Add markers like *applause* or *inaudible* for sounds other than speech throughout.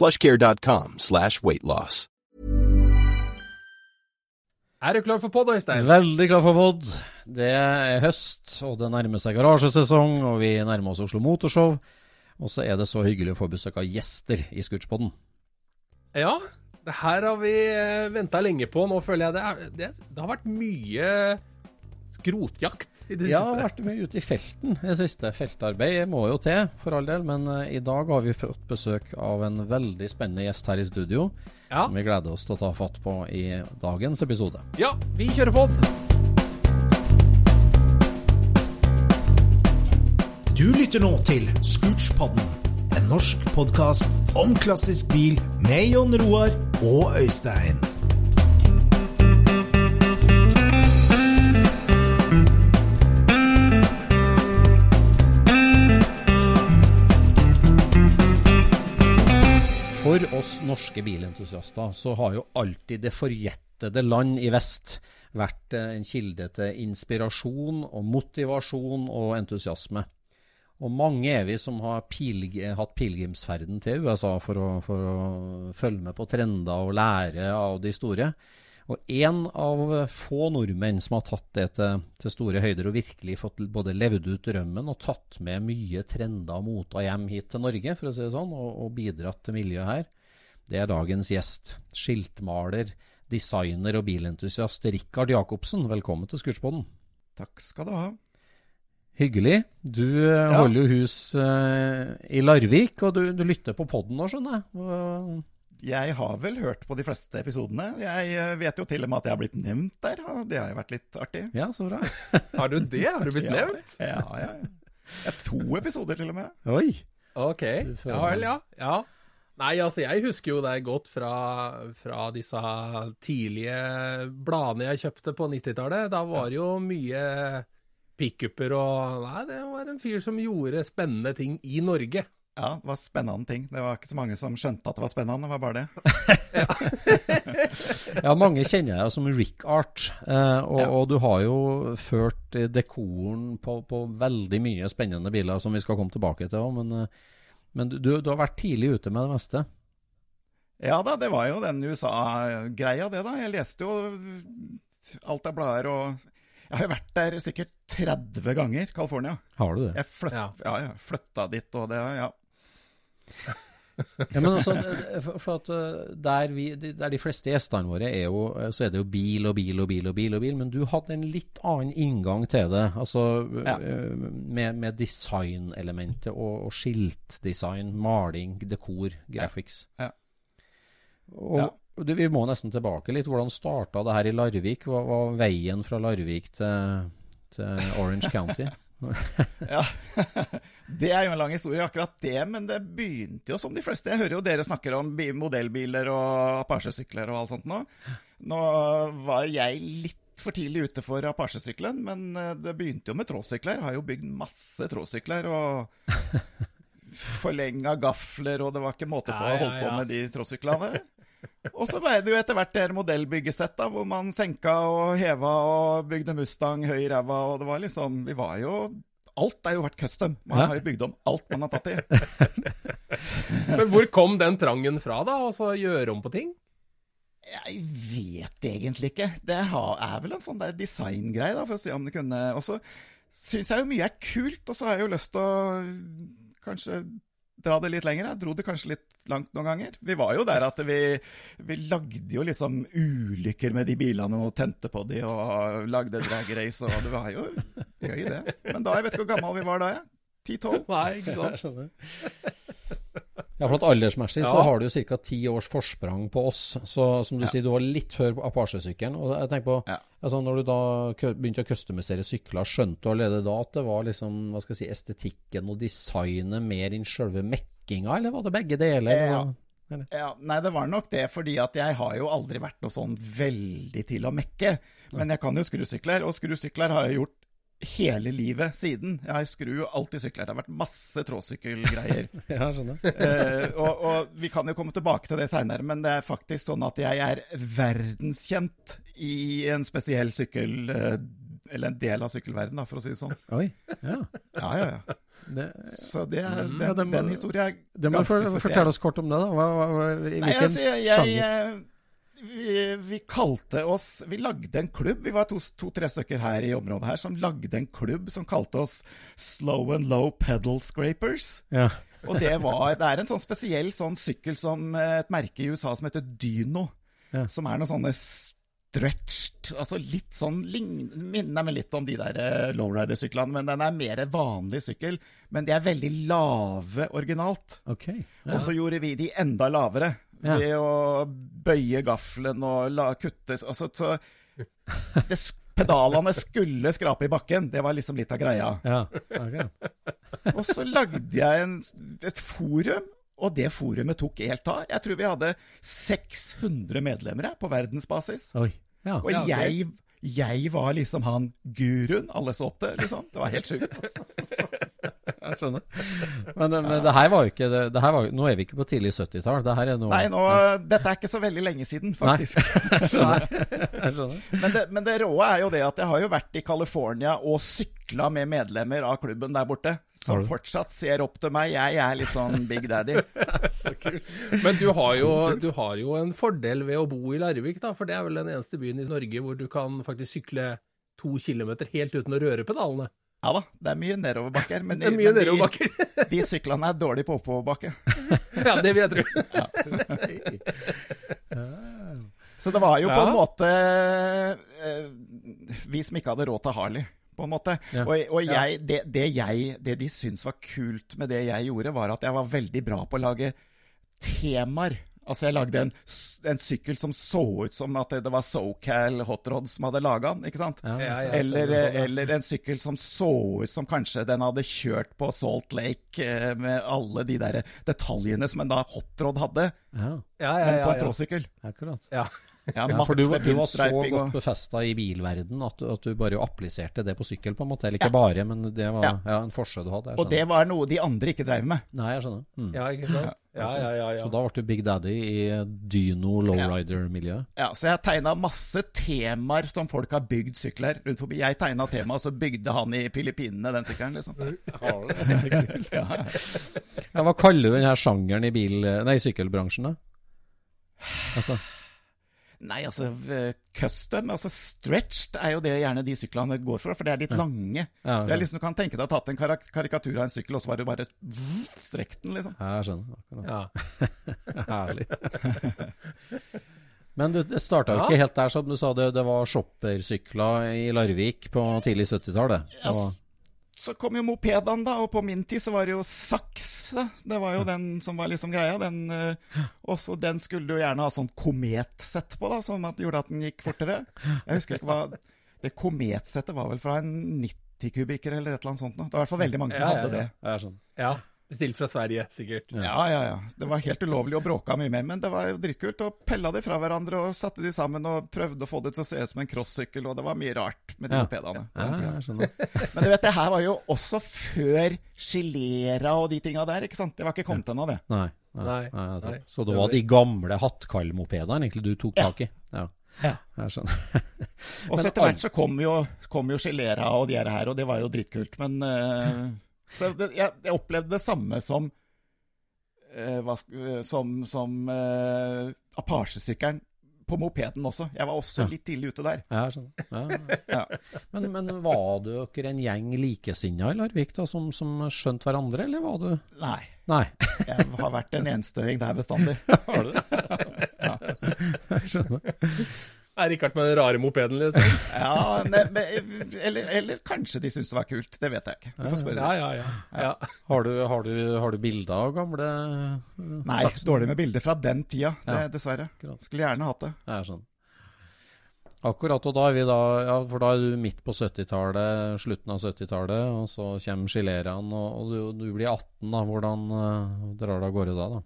plushcare.com slash weightloss. Er du klar for pod, Øystein? Veldig klar for pod. Det er høst, og det nærmer seg garasjesesong, og vi nærmer oss Oslo Motorshow. Og så er det så hyggelig å få besøk av gjester i Scootspodden. Ja, det her har vi venta lenge på. Nå føler jeg det, er, det, det har vært mye skrotjakt i det Ja, siste. har vært mye ute i felten i det siste. Feltarbeid må jo til, for all del. Men uh, i dag har vi fått besøk av en veldig spennende gjest her i studio. Ja. Som vi gleder oss til å ta fatt på i dagens episode. Ja, vi kjører pod. Du lytter nå til Scootspodden, en norsk podkast om klassisk bil med Jon Roar og Øystein. For oss norske bilentusiaster så har jo alltid det forjettede land i vest vært eh, en kilde til inspirasjon og motivasjon og entusiasme. Og mange er vi som har pilg hatt pilegrimsferden til USA for å, for å følge med på trender og lære av de store. Og en av få nordmenn som har tatt det til, til store høyder og virkelig fått både levd ut drømmen og tatt med mye trender og moter hjem hit til Norge, for å si det sånn, og, og bidratt til miljøet her, det er dagens gjest. Skiltmaler, designer og bilentusiast Rikard Jacobsen. Velkommen til Skurtspodden. Takk skal du ha. Hyggelig. Du ja. holder jo hus uh, i Larvik, og du, du lytter på podden nå, skjønner jeg. Jeg har vel hørt på de fleste episodene. Jeg eh, vet jo til og med at jeg har blitt nevnt der, og det har jo vært litt artig. Ja, så bra. *laughs* Har du det? Har du blitt Ja, nevnt? Ja, ja. ja. To episoder til og med. Oi. Ok. Ja vel, ja. ja. Nei, altså, jeg husker jo deg godt fra, fra disse tidlige bladene jeg kjøpte på 90-tallet. Da var det jo mye pickuper og Nei, det var en fyr som gjorde spennende ting i Norge. Ja, det var spennende ting. Det var ikke så mange som skjønte at det var spennende, det var bare det. *laughs* Ja, mange kjenner deg som Rick Art, eh, og, Ja. og du har jo ført dekoren på, på veldig mye spennende biler som vi skal komme tilbake til òg, men, eh, men du, du har vært tidlig ute med det meste. Ja da, det var jo den USA-greia, det da. Jeg leste jo alt av blader og Jeg har jo vært der sikkert 30 ganger, California. Har du det? Jeg flyt, Ja. ja. jeg flytta dit, og det Ja. Ja, men altså, for, at eh, der, vi, der de fleste gjestene våre er jo, eh, så er det jo bil og bil og bil og bil og bil, men du hadde en litt annen inngang til det. Altså Ja. eh, med, med designelementet og, og skiltdesign, maling, dekor, graphics. Ja. Og Ja. og du, vi må nesten tilbake litt. Hvordan starta det her i Larvik? Hva var veien fra Larvik til, til Orange County? Ja. *laughs* Det er jo en lang historie, akkurat det, men det begynte jo som de fleste. Jeg hører jo dere snakker om modellbiler og Apache-sykler og alt sånt nå. Nå var jeg litt for tidlig ute for Apache-sykkelen, men eh, det begynte jo med tråsykler. Har jo bygd masse tråsykler og *laughs* forlenga gafler, og det var ikke måte på å holde på med de tråsyklene. Og så ble det jo etter hvert det modellbyggesett, da, hvor man senka og heva og bygde Mustang høy i ræva, og det var liksom Vi var jo Alt er jo vært custom. Man har jo bygd om alt man har tatt i. *laughs* Men hvor kom den trangen fra, da? Altså gjøre om på ting? Jeg vet egentlig ikke. Det er vel en sånn der designgreie, da, for å si om det kunne Og så syns jeg jo mye er kult, og så har jeg jo lyst til å kanskje dra det litt lenger. Jeg dro det kanskje litt langt noen ganger. Vi var jo der at vi, vi lagde jo liksom ulykker med de bilene og tente på de og lagde drag race, og det var jo gøy, det. Men da, jeg vet ikke hvor gammel vi var da, jeg. 10-12? Nei, ikke sant. Ja, for at Aldersmessig ja. så har du ca. ti års forsprang på oss. Så som du ja. sier, du var litt før Apache-sykkelen. Og jeg tenker på, ja. altså Når du da begynte å customisere sykler, skjønte du allerede da at det var liksom, hva skal jeg si, estetikken og designet mer enn selve mekkinga, eller var det begge deler? Ja. Ja, nei, det var nok det, fordi at jeg har jo aldri vært noe sånn veldig til å mekke. Men jeg kan jo skrusykler, og skrusykler har jeg gjort hele livet siden. Jeg skrur jo alltid sykler. Det har vært masse tråsykkelgreier. *laughs* ja, skjønner. *laughs* eh, og, og, vi kan jo komme tilbake til det seinere, men det er faktisk sånn at jeg er verdenskjent i en spesiell sykkel... Eh, eller en del av sykkelverdenen, for å si det sånn. Oi, ja. Ja, ja, ja. Det, så det, mm. den, ja, den, den historien er ganske spesiell. Fortell oss kort om det, da. Hva, hva, I hvilken Nei, altså, jeg, sjanger? Vi, vi, kalte oss Vi lagde en klubb. Vi var to-tre to, stykker her i området her som lagde en klubb som kalte oss Slow and Low Pedal Scrapers. Ja. og det var Det er en sånn spesiell sånn sykkel som et merke i USA som heter Dyno. Ja. Som er noen sånne stretched Altså litt sånn Minner meg litt om de der uh, lowrider-syklene, men den er mer vanlig sykkel. Men de er veldig lave originalt. Okay. Ja. Og så gjorde vi de enda lavere ja. ved å bøye gaffelen og la, kutte altså, så *laughs* det, Pedalene skulle skrape i bakken. Det var liksom litt av greia. Ja, okay. *laughs* og så lagde jeg en, et forum, og det forumet tok helt av. Jeg tror vi hadde 600 medlemmer på verdensbasis. Oi. Ja. Og jeg, jeg var liksom han guruen alle så opp til, liksom. Det var helt sjukt. *laughs* jeg skjønner. Men, men, det her var jo ikke det, var, Nå er vi ikke på tidlig 70-tall. Det Nei, nå, dette er ikke så veldig lenge siden, faktisk. Nei, *laughs* jeg skjønner. Jeg skjønner. Men, det, men det råe er jo det at jeg har jo vært i California og sykla med medlemmer av klubben der borte. Som fortsatt ser opp til meg. Jeg er litt sånn Big Daddy. *laughs* så kult. Men du har, jo, du har jo en fordel ved å bo i Larvik, da. For det er vel den eneste byen i Norge hvor du kan faktisk sykle to kilometer helt uten å røre pedalene. Ja da, det er mye nedoverbakker. Men, det mye nedoverbakker. de, de syklene er dårlige på oppoverbakke. *laughs* ja, det vil jeg tro. *laughs* Så det var jo på en måte eh, vi som ikke hadde råd til Harley. På en måte. Ja. Og, og jeg, det, det, jeg, det de syntes var kult med det jeg gjorde, var at jeg var veldig bra på å lage temaer Altså, jeg lagde en, en, sykkel som så ut som at det var SoCal Hotrod som hadde laga den, ikke sant? Ja, ja, ja, eller, eller, en sykkel som så ut som kanskje den hadde kjørt på Salt Lake eh, med alle de der detaljene som en da Hotrod hadde, men på en tråsykkel. Akkurat. Ja. Ja, ja, for du, du, var så godt befesta i bilverden at, at, du bare appliserte det på sykkel, på en måte. Eller ikke ja. bare, men det var ja. en forskjell du hadde. Og det var noe de andre ikke drev med. Nei, jeg skjønner. Mm. Ja, ikke sant? *laughs* Ja, ja, ja, Så da ble du Big Daddy i dyno lowrider-miljøet? Ja, så jeg tegna masse temaer som folk har bygd sykler rundt forbi. Jeg tegna temaet, så bygde han i Filippinene den sykkelen, liksom. *laughs* ja, hva kaller du denne sjangeren i bil, nei, sykkelbransjen, da? Altså Nei, altså custom, altså stretched er jo det gjerne de syklene går for, for det er litt ja. lange. Ja, det er liksom Du kan tenke deg å ha tatt en karak karikatur av en sykkel, og så var det bare strekt den, liksom. Ja, jeg skjønner. Ja. *laughs* Herlig. *laughs* Men det, det starta jo ikke helt der, som du sa. Det, det var shoppersykler i Larvik på tidlig 70-tallet. Ja, så kom jo mopedene, da, og på min tid så var det jo saks. Da. Det var jo den som var liksom greia. Den, uh, også den skulle du gjerne ha sånn kometsett på, da, som gjorde at den gikk fortere. Jeg husker ikke hva *laughs* Det kometsettet var vel fra en 90 kubikker eller et eller annet sånt. noe. Det var i hvert fall veldig mange som Ja, ja, hadde ja. det. Det er sånn. Ja. Bestilt fra Sverige, sikkert. Ja, ja, ja. Det var helt ulovlig og bråka mye mer, men det var jo dritkult. Og pella de fra hverandre og satte de sammen og prøvde å få det til å se ut som en crossykkel, og det var mye rart med de Ja. mopedene. Ja. *laughs* Men du vet, det her var jo også før Gilera og de tinga der, ikke sant? Det var ikke kommet ennå, det. Nei. Nei, Nei, nei, altså. nei. Så det var de gamle hattkallmopedene egentlig du tok tak i? Ja. Ja. Jeg skjønner. *laughs* Og så etter hvert så kom jo, kom jo Gilera og de her, og det var jo dritkult. Men eh, Så det, jeg, jeg opplevde det samme som eh, hva, eh, Som, som eh, Apache-sykkelen på mopeden også. Jeg var også litt tidlig ute der. Ja, skjønner. Ja. *laughs* Ja. Men, men var dere en gjeng likesinna i Larvik da, som, som skjønte hverandre, eller var du Nei. Nei. *laughs* Jeg har vært en enstøing der bestandig. *laughs* Har du det? ja. Jeg skjønner. Er Rikard med den rare mopeden, liksom? Ja, ne, men, eller, eller kanskje de syns det var kult. Det vet jeg ikke. Du får spørre. Ja, ja, ja. ja. Har du, har du, har du bilder av gamle Nei, dårlig med bilder fra den tida, det, Ja. dessverre. Skulle gjerne hatt det. Ja, sånn. Akkurat, og da er vi da ja, For da er du midt på 70-tallet, slutten av 70-tallet, og så kommer Chileraen, og, og du, du blir 18, da. Hvordan uh, drar det av gårde da, da?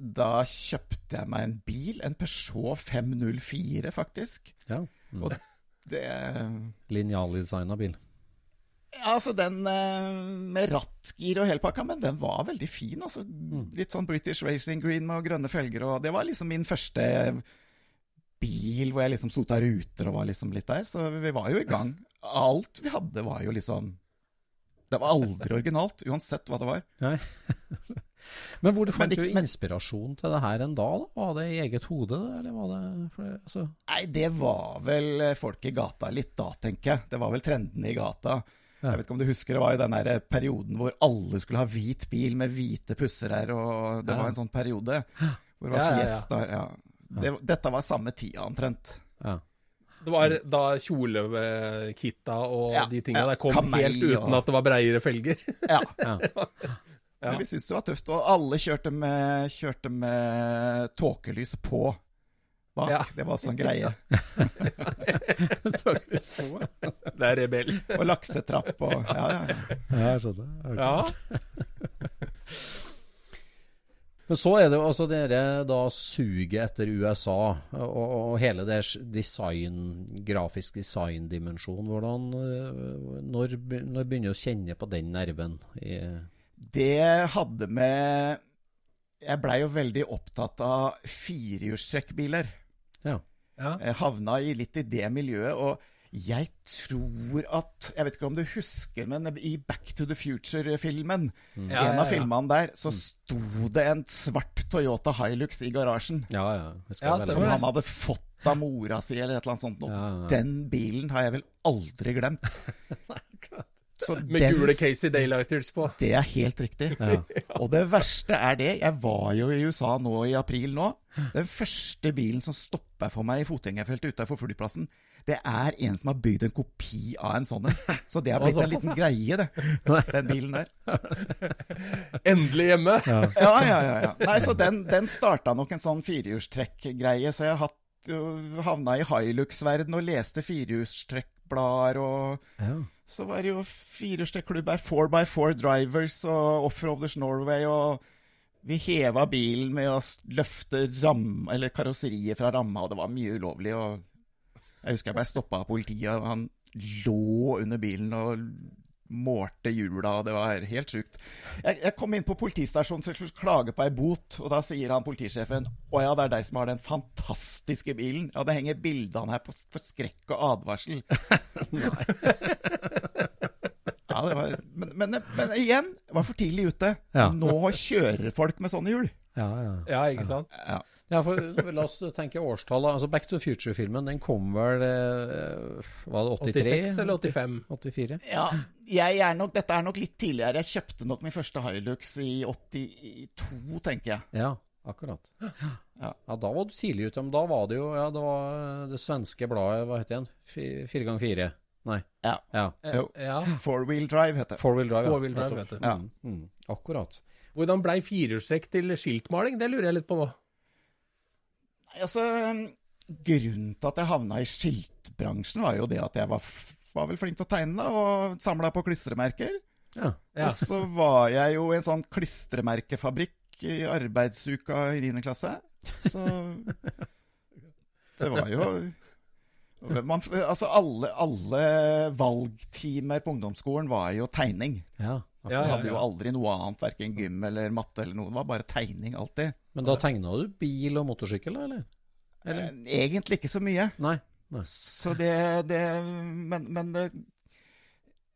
Da kjøpte jeg meg en bil, en Peugeot 504 faktisk. Ja. Mm. Og det Linjaldesigna bil. Ja, altså den eh, med rattgir og hele pakka, men den var veldig fin. altså. Litt sånn British Racing Green med grønne felger, og det var liksom min første bil hvor jeg liksom sota ruter og var liksom litt der. Så vi var jo i gang. Alt vi hadde var jo liksom Det var aldri originalt, uansett hva det var. Nei. *laughs* Men hvor du fant du inspirasjon til det her en da? da? Var det i eget hode, eller var det for altså, Nei, det var vel eh, folk i gata litt da, tenker jeg. Det var vel trendene i gata. Ja. Jeg vet ikke om du husker, det var jo den der perioden hvor alle skulle ha hvit bil med hvite pusser her, og det Ja. var en sånn periode *gasps* hvor det var ja. Fiesta. Ja. Det, dette var samme tida omtrent. ja. Det var da kjolekitta og Ja, de tinga der kom kamei helt uten og- at det var breiere felger. Ja. ja. *laughs* Ja. Men vi syntes det var tøft, og alle kjørte med, kjørte med tåkelys på bak. Ja. Det var sånn greie. *laughs* Tåkelys på? det. Er rebell. Og laksetrapp og Ja, ja. ja. Jeg skjønner. Ja. Men så er det jo altså dere da suget etter USA, og, og hele det design, grafisk design-dimensjonen. Hvordan øh, når, når begynner du å kjenne på den nerven? I, Det hadde med Jeg blei jo veldig opptatt av firehjulstrekkbiler. ja. ja. Jeg havna i, litt i det miljøet, og jeg tror at Jeg vet ikke om du husker, men i Back to the Future-filmen, Ja, en av ja. filmene der, så sto det en svart Toyota Hilux i garasjen. Ja, ja. Ja, Som han hadde fått av mora si, eller et eller annet sånt. noe. Ja, ja. Den bilen har jeg vel aldri glemt. *laughs* Så Med den- gule Casey Daylighters på. Det er helt riktig. *laughs* Ja. Og det verste er det, jeg var jo i USA nå i april nå. Den første bilen som stopper for meg i fotgjengerfeltet utafor flyplassen, det er en som har bygd en kopi av en sånn en. Så det har blitt en liten greie, det. Den bilen der. *laughs* Endelig hjemme. Ja, ja, ja. ja. Nei, så den, den starta nok en sånn firehjulstrekk-greie, så jeg har hatt havna i Hilux-verden og leste firehjulstrekkblader og Ja. Så var det jo firehjulstrekklubb her, 4x4 Drivers og Offroaders Norway, og vi heva bilen med å løfte ram, eller karosseriet fra ramma, og det var mye ulovlig. Jeg husker jeg ble stoppa av politiet, og han lå under bilen og målte hjula, og det var helt sjukt. Jeg, jeg kom inn på politistasjonen for å klage på ei bot, og da sier han politisjefen Å ja, det er deg som har den fantastiske bilen. Ja, det henger bilde av den her på, for skrekk og advarsel. *laughs* *laughs* Ja, det var, men, men, men igjen, var for tidlig ute. Ja. Nå kjører folk med sånne hjul. Ja, ja. Ja, ikke sant? Ja. ja, for la oss tenke årstallet. Altså Back to the Future-filmen, den kom vel eh, Var det 83? 86 eller 85? 84? Ja, jeg er nok, dette er nok litt tidligere. Jeg kjøpte nok min første Hilux i 82, tenker jeg. Ja, akkurat. Ja. Ja, da var du tidlig ute. Men da var det jo ja, det var det svenske bladet, hva het det igjen? Fi- Fire ganger fire? Nei. Ja. ja. ja. *laughs* Four-wheel drive heter det. Four wheel drive. Four drive, heter det. Ja. Mm, mm, akkurat. Hvordan blei firehjulstrekk til skiltmaling? Det lurer jeg litt på nå. Nei, Altså, grunnen til at jeg havna i skiltbransjen, var jo det at jeg var var vel flink til å tegne, og samla på klistremerker. Ja. Ja. Og så var jeg jo i en sånn klistremerkefabrikk i arbeidsuka i 9. klasse. Så *laughs* det var jo man, Altså, alle, alle valgtimer på ungdomsskolen var jo tegning. ja. Vi Ja, ja, hadde jo aldri noe annet, verken gym eller matte eller noe. Det var bare tegning alltid. Men da tegna du bil og motorsykkel, da, eller? eller? Eh, Egentlig ikke så mye. Nei. Nei. Så det, det Men, men det,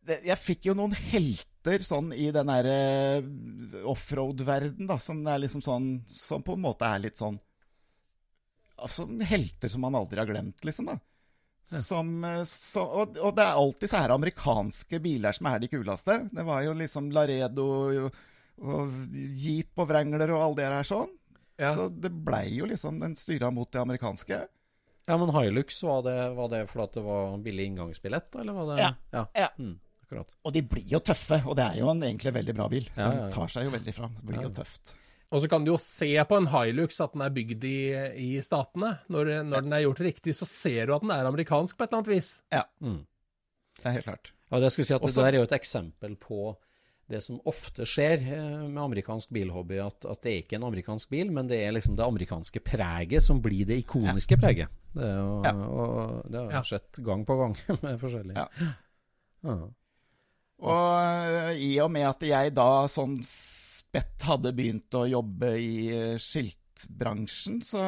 det, jeg fikk jo noen helter sånn i den derre offroad-verden, da, som er liksom sånn Som på en måte er litt sånn Altså helter som man aldri har glemt, liksom. da. Som, eh, så, og, og det er alltid så her amerikanske biler som er de kuleste. Det var jo liksom Laredo og, og Jeep og Wrangler og alle det her sånn. Ja. Så det blei jo liksom Den styra mot det amerikanske. Ja, men Hilux, var det, var det fordi det var billig inngangsbillett, eller var det Ja. ja. Ja. Mm, akkurat. Og de blir jo tøffe, og det er jo en egentlig veldig bra bil. Den tar seg jo veldig fram. Det blir jo tøft. Og så kan du jo se på en Hilux at den er bygd i, i statene. Når, når den er gjort riktig, så ser du at den er amerikansk på et eller annet vis. Mm. Det er helt klart. Ja, det skulle si at Også- Det der er jo et eksempel på det som ofte skjer eh, med amerikansk bilhobby, at, at det er ikke en amerikansk bil, men det er liksom det amerikanske preget som blir det ikoniske preget. Det, er jo, Ja. og det har Ja. skjedd gang på gang *laughs* med forskjellige. Ja. Ja. Og øh, i og med at jeg da sånn spett hadde begynt å jobbe i øh, skiltbransjen, så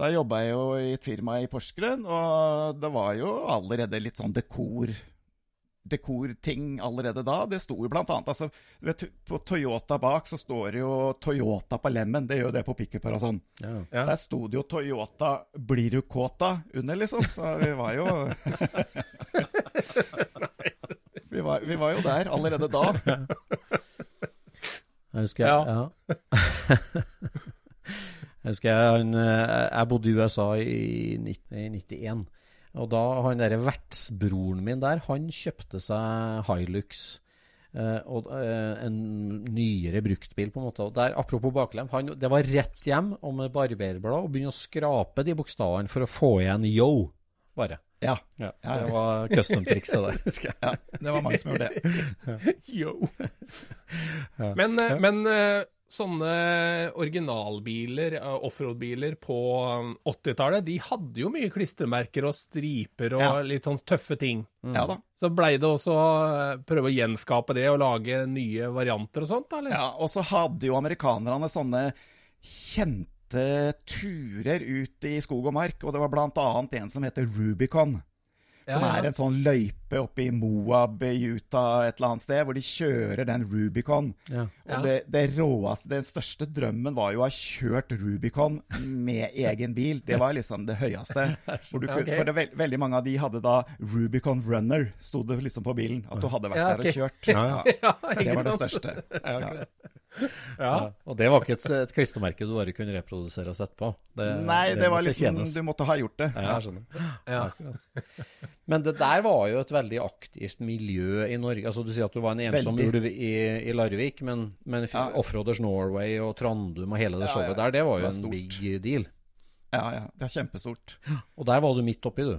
da jobba jeg jo i et firma i Porsgrunn, og det var jo allerede litt sånn dekor dekorting allerede da. Det sto jo blant annet altså, vet, På Toyota bak så står det jo Toyota på lemmen. Det gjør jo det på pickuper og sånn. Ja. Ja. Der sto det jo Toyota 'Blir du kåta?' under, liksom. Så vi var jo *laughs* vi, var, vi var jo der allerede da. Jeg husker jeg, Ja. *laughs* jeg husker jeg, han, eh, jeg bodde i USA i 1991. Og da han derre vertsbroren min der, han kjøpte seg Hilux. Uh, og uh, en nyere bruktbil, på en måte. Og der, apropos baklem, han, det var rett hjem og med barberblad og begynne å skrape de bokstavene for å få igjen yo, bare. Ja, Ja, Ja, ja. Det var custom-trikset der, husker jeg. *laughs* ja, det var mange som gjorde det. Yo. Men, eh, men eh, sånne originalbiler, eh, offroad-biler på eh, 80-tallet, de hadde jo mye klistremerker og striper og Ja. litt sånn tøffe ting. Ja da. Så blei det også å prøve å gjenskape det og lage nye varianter og sånt, da, eller? Ja, og så hadde jo amerikanerne sånne kjente turer ut i skog og mark, og det var annet en som heter Rubicon. Som Ja, ja. er en sånn løype oppe i Moab, i Utah, et eller annet sted, hvor de kjører den Rubicon. Ja. Og Ja. det, det råeste, den største drømmen var jo å ha kjørt Rubicon med *laughs* egen bil. Det var liksom det høyeste. *laughs* Hvor du, kunne- Ok. For det, veld, veldig mange av de hadde da Rubicon Runner, sto det liksom på bilen. At du hadde vært Ja, der og kjørt. *laughs* Ja, Ja, det var det største. Ja. Ja. Ja. Og det var ikke et, et klistremerke du bare kunne reprodusere og sette på. Det, Nei, det var liksom tjenes. Du måtte ha gjort det. Ja, jeg skjønner. Ja. Men det der var jo et veldig aktivt miljø i Norge. Altså Du sier at du var en ensom Veldig. ulv i, i Larvik, men, men Ja. Offroaders Norway og Trandum og hele det showet ja. der, det var jo det en stort. big deal. Ja, ja. Det er kjempestort. Og der var du midt oppi, du.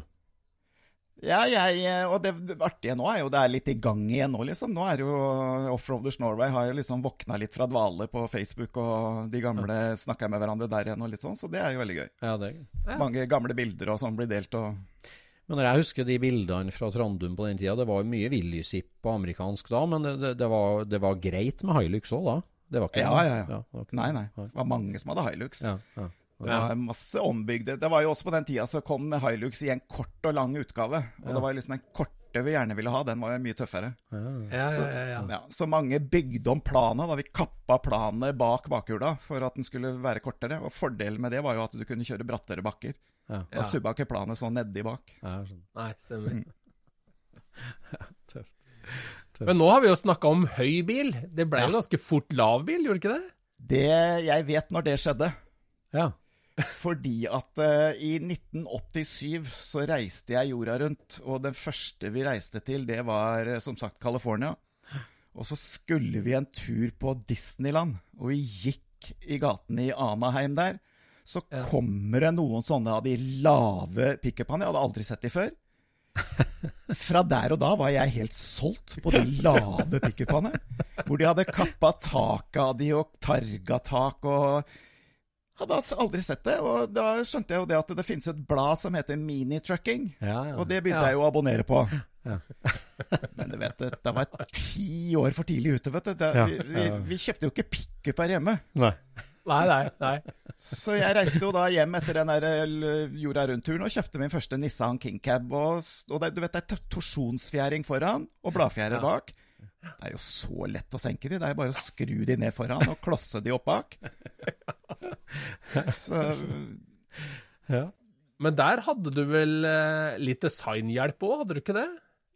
Ja, jeg, og det, det artige nå er jo det er litt i gang igjen nå, liksom. Nå er jo Offroaders Norway har jo liksom våkna litt fra dvale på Facebook, og de gamle snakker med hverandre der igjen og litt sånn, så det er jo veldig gøy. Ja, det Mange gamle bilder og sånn blir delt og Men når jeg husker de bildene fra Trandum på den tida, det var jo mye Willysip på amerikansk da, men det, det, det, var, det var greit med Hilux òg da? Det var ikke Ja, ja, ja. det ikke- Nei, nei. Det var mange som hadde Hilux. Ja, ja. Det var masse ombygde. Det var jo også på den tida så kom Hilux i en kort og lang utgave. Og det var jo liksom den korte vi gjerne ville ha, den var jo mye tøffere. Ja, ja, Så, ja, ja. ja, så mange bygde om planet. da Vi kappa planet bak bakhjula for at den skulle være kortere. Og fordelen med det var jo at du kunne kjøre brattere bakker. Ja. Da subba ikke planet sånn nedi bak. Ja, skjønner. Nei, stemmer. *laughs* Tøft. Men nå har vi jo snakka om høy bil. Det ble jo ganske fort lav bil, gjorde ikke det? Det Jeg vet når det skjedde. Ja. Fordi at uh, i 1987 så reiste jeg jorda rundt, og den første vi reiste til, det var eh, som sagt California. Og så skulle vi en tur på Disneyland, og vi gikk i gatene i Anaheim der. Så kommer det noen sånne av de lave pickupene, jeg hadde aldri sett de før. Fra der og da var jeg helt solgt på de lave pickupene. Hvor de hadde kappa taket av de og targa tak og Hadde altså aldri sett det. Og da skjønte jeg jo det at det finnes et blad som heter Minitrucking. Ja, ja. Og det begynte jeg jo å abonnere på. Men du vet, det, det var ti år for tidlig ute, vet du. Det, vi, vi, vi kjøpte jo ikke pickup her hjemme. Nei. Nei, nei, nei. Så jeg reiste jo da hjem etter den der eh, jorda rundt-turen og kjøpte min første Nissan King Cab. Og, og det, du vet, det er torsjonsfjæring foran og bladfjære Ja. bak. Det er jo så lett å senke de. Det er jo bare å skru de ned foran og klosse de opp bak. Så Ja. Men der hadde du vel eh, litt designhjelp òg, hadde du ikke det?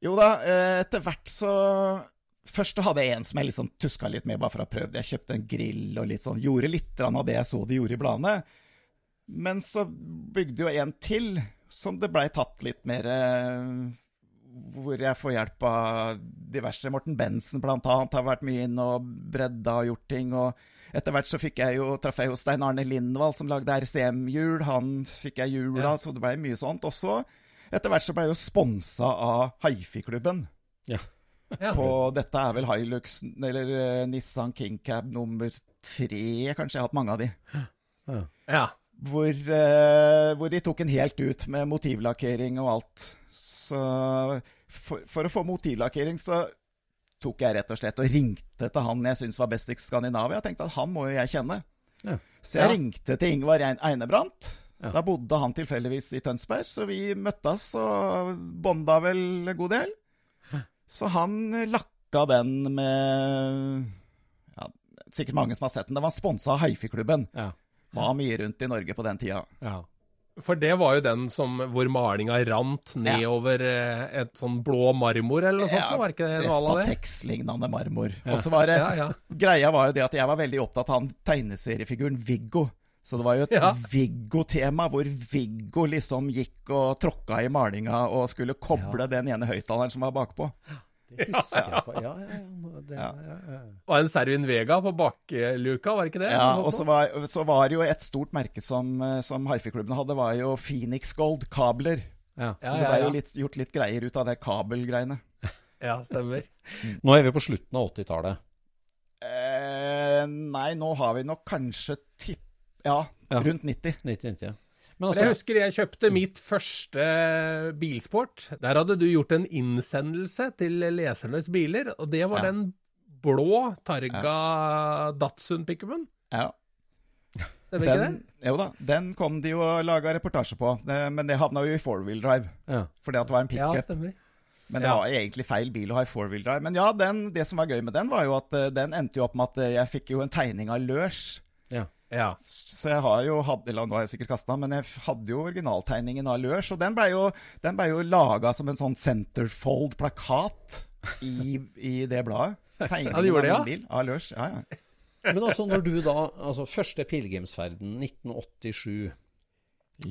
Jo da, eh, etter hvert så Først hadde jeg en som jeg liksom tuska litt med, bare for å prøve prøvd. Jeg kjøpte en grill og litt sånn. Gjorde litt av det jeg så de gjorde i bladene. Men så bygde jo en til, som det blei tatt litt mer eh, Hvor jeg får hjelp av diverse. Morten Bensen blant annet har vært mye inn og bredda og gjort ting. og etter hvert så fikk jeg jo, traff jeg jo Stein Arne Lindvall, som lagde RCM-hjul. Han fikk jeg hjul av, Ja. så det blei mye sånt. Også etter hvert så blei jeg jo sponsa av Haifi-klubben. Ja. Ja. På dette er vel Hilux, eller uh, Nissan King Cab nummer tre, kanskje. Jeg har hatt mange av de. ja. Hvor, uh, hvor de tok en helt ut med motivlakkering og alt. Så for, for å få motivlakkering så tok jeg rett og slett og ringte til han jeg syntes var best i Skandinavia. Jeg tenkte at han må jo jeg kjenne. Ja. Så jeg Ja. ringte til Ingvar Einebrandt. Ja. Da bodde han tilfeldigvis i Tønsberg, så vi møttes og bonda vel en god del. Så han lakka den med ja, Sikkert mange som har sett den. Den var sponsa av Haifi-klubben. Ja. Var mye rundt i Norge på den tida. ja. For det var jo den som, hvor malinga rant nedover ja. et sånn blå marmor eller noe sånt? var ikke det? Respatex-lignende marmor. Og så var det Ja, ja. Greia var jo det at jeg var veldig opptatt av han tegneseriefiguren Viggo. Så det var jo et Ja. Viggo-tema, hvor Viggo liksom gikk og tråkka i malinga og skulle koble den ene høyttaleren som var bakpå. Det husker jeg på. Ja, ja, ja. Det, Ja. ja, ja. Og en Servin Vega på bakluka, var det ikke det? Ja, og så var, så var det jo et stort merke som, eh, som hifi-klubben hadde, var jo Phoenix Gold, kabler. Ja. Så Ja, det ja, ble jo litt, gjort litt greier ut av det kabelgreiene. Ja, stemmer. Nå er vi på slutten av 80-tallet. Eh, nei, nå har vi nok kanskje tipp... Ja, Ja. rundt 90. 90-90. Men Også, jeg altså, husker jeg kjøpte mitt første bilsport. Der hadde du gjort en innsendelse til lesernes biler, og det var Ja. den blå Targa Datsun-pickupen. Ja. Stemmer ikke det? jo da, den kom de jo og laga reportasje på, men det havna jo i four-wheel drive. ja. Fordi at det var en pickup. Ja, stemmer. men det ja. var egentlig feil bil å ha i four-wheel drive. Men ja, den, det som var gøy med den, var jo at eh, den endte jo opp med at eh, jeg fikk jo en tegning av Lørs. ja. Ja. Så jeg har jo hatt, eller nå har jeg sikkert den, men jeg hadde jo originaltegningen av Lørs. Og den ble jo, den ble jo laga som en sånn centerfold-plakat i, i det bladet. *laughs* Tegningen Ja, de gjorde det, ja. av bil av Lørs. Ja, ja. Men altså, når du da Altså, første pilegrimsferden, 1987.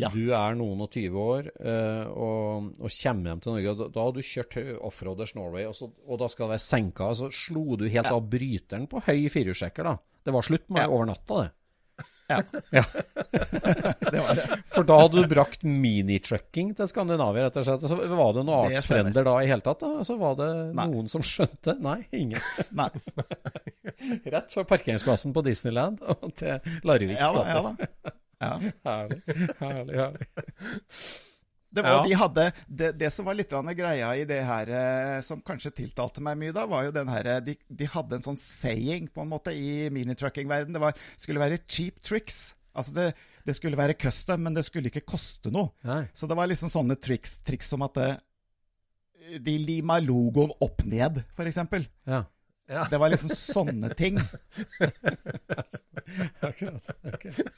Ja. Du er noen og 20 år eh, og, og kommer hjem til Norge. Da, da har du kjørt Offroaders Norway, og, så, og da skal det være senka. Så slo du helt Ja. av bryteren på høy firehjulstrekker, da. Det var slutt med Ja. over natta, det. Ja. Ja. *laughs* Det var det. For da hadde du brakt minitrucking til Skandinavia, rett og slett. Så var det noen artsfrender da i hele tatt? da? Så var det Nei. noen som skjønte? Nei, ingen. *laughs* Nei. *laughs* Rett fra parkeringsplassen på Disneyland og til Larviks Ja gate. ja da. Ja. Herlig, herlig, herlig. Det, var, Ja. de hadde, det, det som var litt greia i det her, eh, som kanskje tiltalte meg mye da, var jo den her De, de hadde en sånn saying på en måte i minitrucking-verden. Det var, skulle være cheap tricks. Altså det, det skulle være custom, men det skulle ikke koste noe. Nei. Så det var liksom sånne triks, triks som at eh, de lima logoen opp ned, eksempel. Ja. Ja. Det var liksom sånne ting. *laughs* Akkurat.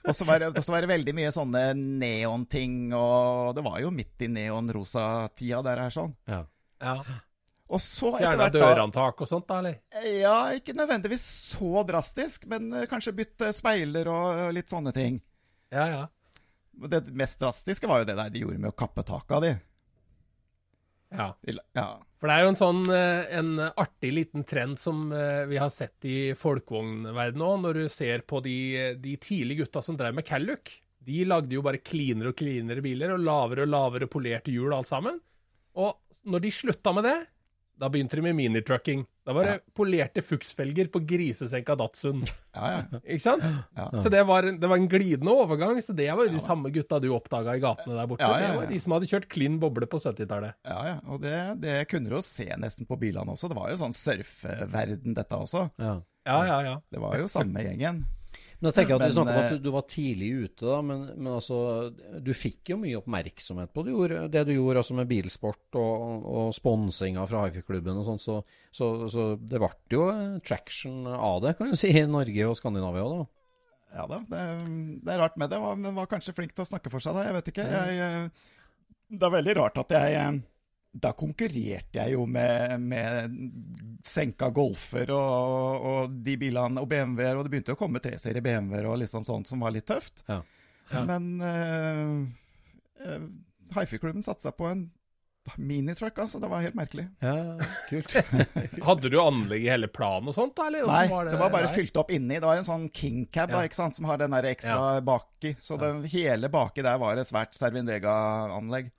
Og så var, det- var det veldig mye sånne neonting, og det var jo midt i neon-rosa-tida der her sånn. Ja. ja. Og så Fjerna dørhåndtak og sånt, da, eller? Ja, ikke nødvendigvis så drastisk, men eh, kanskje bytte speiler og litt sånne ting. Ja, ja. Det mest drastiske var jo det der de gjorde med å kappe taket av de. Ja. Ja. For det er jo en sånn eh, en artig liten trend som eh, vi har sett i folkevognverdenen òg, når du ser på de, de tidlige gutta som drev med Calluc. De lagde jo bare klinere og klinere biler, og lavere og lavere polerte hjul alt sammen. Og når de slutta med det, da begynte de med minitrucking. Da var det polerte fuksfelger på grisesenka Datsun. Ja, ja. Ikke sant? Ja. Så det var, det var en glidende overgang. Så det var jo de samme gutta du oppdaga i gatene der borte. Ja, ja, ja. Det var de som hadde kjørt klin boble på 70-tallet. Ja, ja. Og det, det kunne du jo se nesten på bilene også. Det var jo sånn surfeverden, dette også. Ja. Ja, ja, ja. Det var jo samme gjengen. Men jeg tenker at Men, Vi snakker om eh, at du, du var tidlig ute, da, men, men altså, du fikk jo mye oppmerksomhet på det, du gjorde, det du gjorde altså med bilsport og, og sponsinga fra hifi-klubben og sånn, så, så, så det ble jo eh, traction av det, kan du si, i Norge og Skandinavia òg, da. Ja da, det, det er rart med det. Men var kanskje flink til å snakke for seg da, jeg vet ikke. Jeg, eh, det er veldig rart at jeg eh, Da konkurrerte jeg jo med, med senka Golfer og, og de bilene og BMW-er, og det begynte å komme treserie BMW-er og liksom sånt som var litt tøft. Ja. Men uh, uh, Hifi-klubben satsa på en minitruck, altså. Det var helt merkelig. Ja, kult. *laughs* Hadde du anlegg i hele planen og sånt, da? Eller Nei, var det var bare Nei. fylt opp inni. Det var en sånn King Cab da, ikke sant, som har den der ekstra baki. Så det, hele baki der var et svært Servindega-anlegg.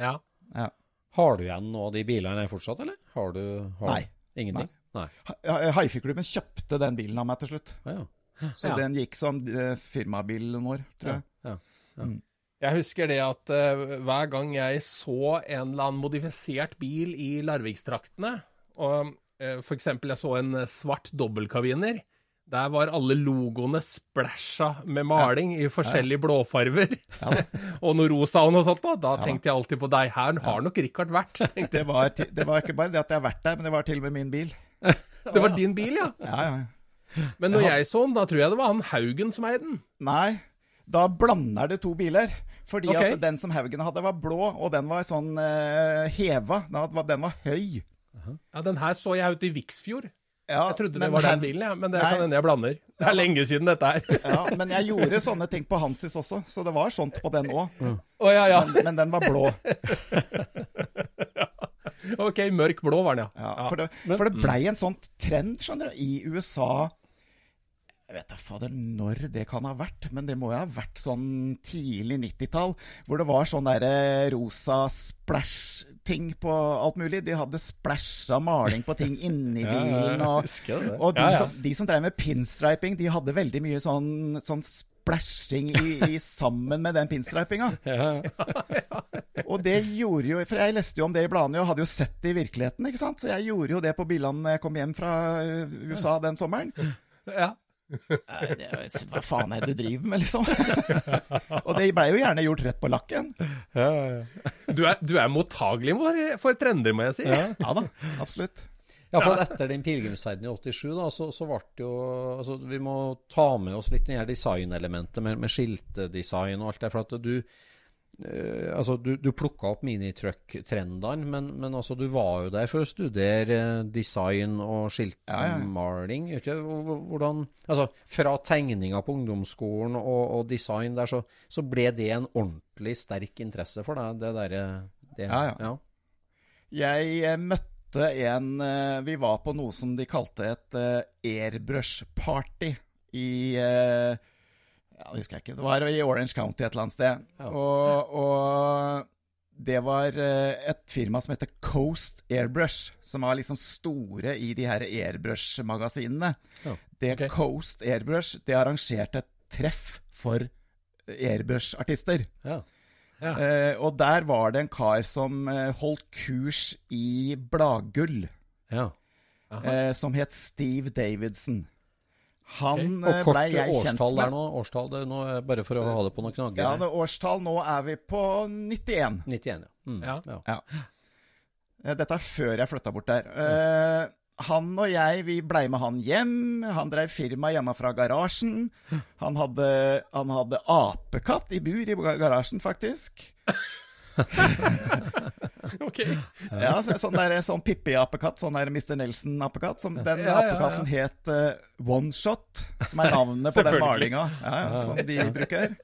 Ja. Ja. Har du igjen nå de bilene her fortsatt, eller? Har du har Nei. Ingenting? Nei. Nei. Hifi-klubben kjøpte den bilen av meg til slutt. Ja, ja. Så Ja. den gikk som eh, firmabilen vår, tror jeg. ja. Jeg husker det at uh, hver gang jeg så en eller annen modifisert bil i Larvikstraktene, og uh, for eksempel jeg så en eh, svart dobbeltkabiner, der var alle logoene splæsja med maling i forskjellige blåfarver, *laughs* og noe rosa og noe sånt, da, da tenkte jeg alltid på deg. Her har nok Richard vært. *laughs* Det var, det var ikke bare det at jeg har vært der, men det var til og med min bil. *laughs* Det var din bil, ja. Ja, ja. Men når jeg så den, da tror jeg det var han Haugen som eide den. Nei, da blander det to biler. Fordi okay. at den som Haugen hadde, var blå, og den var sånn uh, heva. Den var, den var høy. Ja, Den her så jeg ute i Viksfjord. Ja, Jeg trodde det var den bilen, ja, men det Nei. kan hende jeg blander. Det er lenge siden dette her. *laughs* Ja, men jeg gjorde sånne ting på Hansis også, så det var sånt på den òg. Å ja, ja. Men, men den var blå. *laughs* Ok, mørk blå var den, ja. Ja, for, det, for det blei en sånn trend, skjønner du, i USA Jeg vet da fader når det kan ha vært, men det må jo ha vært sånn tidlig 90-tall, hvor det var sånn derre rosa splash-ting på alt mulig. De hadde splæsja maling på ting *laughs* inni bilen. Og, og de, Ja, ja. Som, de som drev med pinstriping, de hadde veldig mye sånn, sånn splashing i, i sammen med den pinstripinga. *laughs* Og det gjorde jo For jeg leste jo om det i bladene og hadde jo sett det i virkeligheten, ikke sant? Så jeg gjorde jo det på bilene jeg kom hjem fra uh, USA den sommeren. ja. Hva faen er det du driver med, liksom? *laughs* og det blei jo gjerne gjort rett på lakken. Du er, du er mottagelig for, for trender, må jeg si. Ja da, absolutt. Ja, for etter den pilegrimsferden i 87, da, så, så ble det jo altså, Vi må ta med oss litt det her designelementet med, med skiltedesign og alt det. For at du eh, Altså, du, du plukka opp minitruck-trendene, men, men altså, du var jo der for å studere eh, design og skiltmaling. Ja, ja. Hvordan Altså, fra tegninga på ungdomsskolen og, og design der, så, så ble det en ordentlig sterk interesse for deg, det derre det, Ja, ja. Jeg eh, møtte en Vi var på noe som de kalte et airbrush-party i eh, Ja, det husker jeg ikke. Det var i Orange County et eller annet sted. Ja. Og, og det var eh, et firma som heter Coast Airbrush, som var liksom store i de her airbrush-magasinene. Ja, Det okay. Coast Airbrush det arrangerte et treff for airbrush-artister. Ja. Ja. Eh, og der var det en kar som eh, holdt kurs i bladgull, ja. eh, som het Steve Davidson. Han Og eh, blei jeg kjent årstall der med. nå, årstall det, nå bare for å ha det på noen knagger. Ja, det årstall nå er vi på 91. 91, ja. Mm, Ja. ja. Eh, Dette er før jeg flytta bort der. Eh, han og jeg vi blei med han hjem. Han drev firma hjemme fra garasjen. Han hadde, han hadde apekatt i bur i garasjen, faktisk. *laughs* *laughs* *laughs* Ok. *laughs* Ja, så, sånn, der, sånn Pippi-apekatt, sånn der Mr. Nelson-apekatt. Den Ja, apekatten het uh, One Shot, som er navnet på den malinga ja, ja, som de bruker.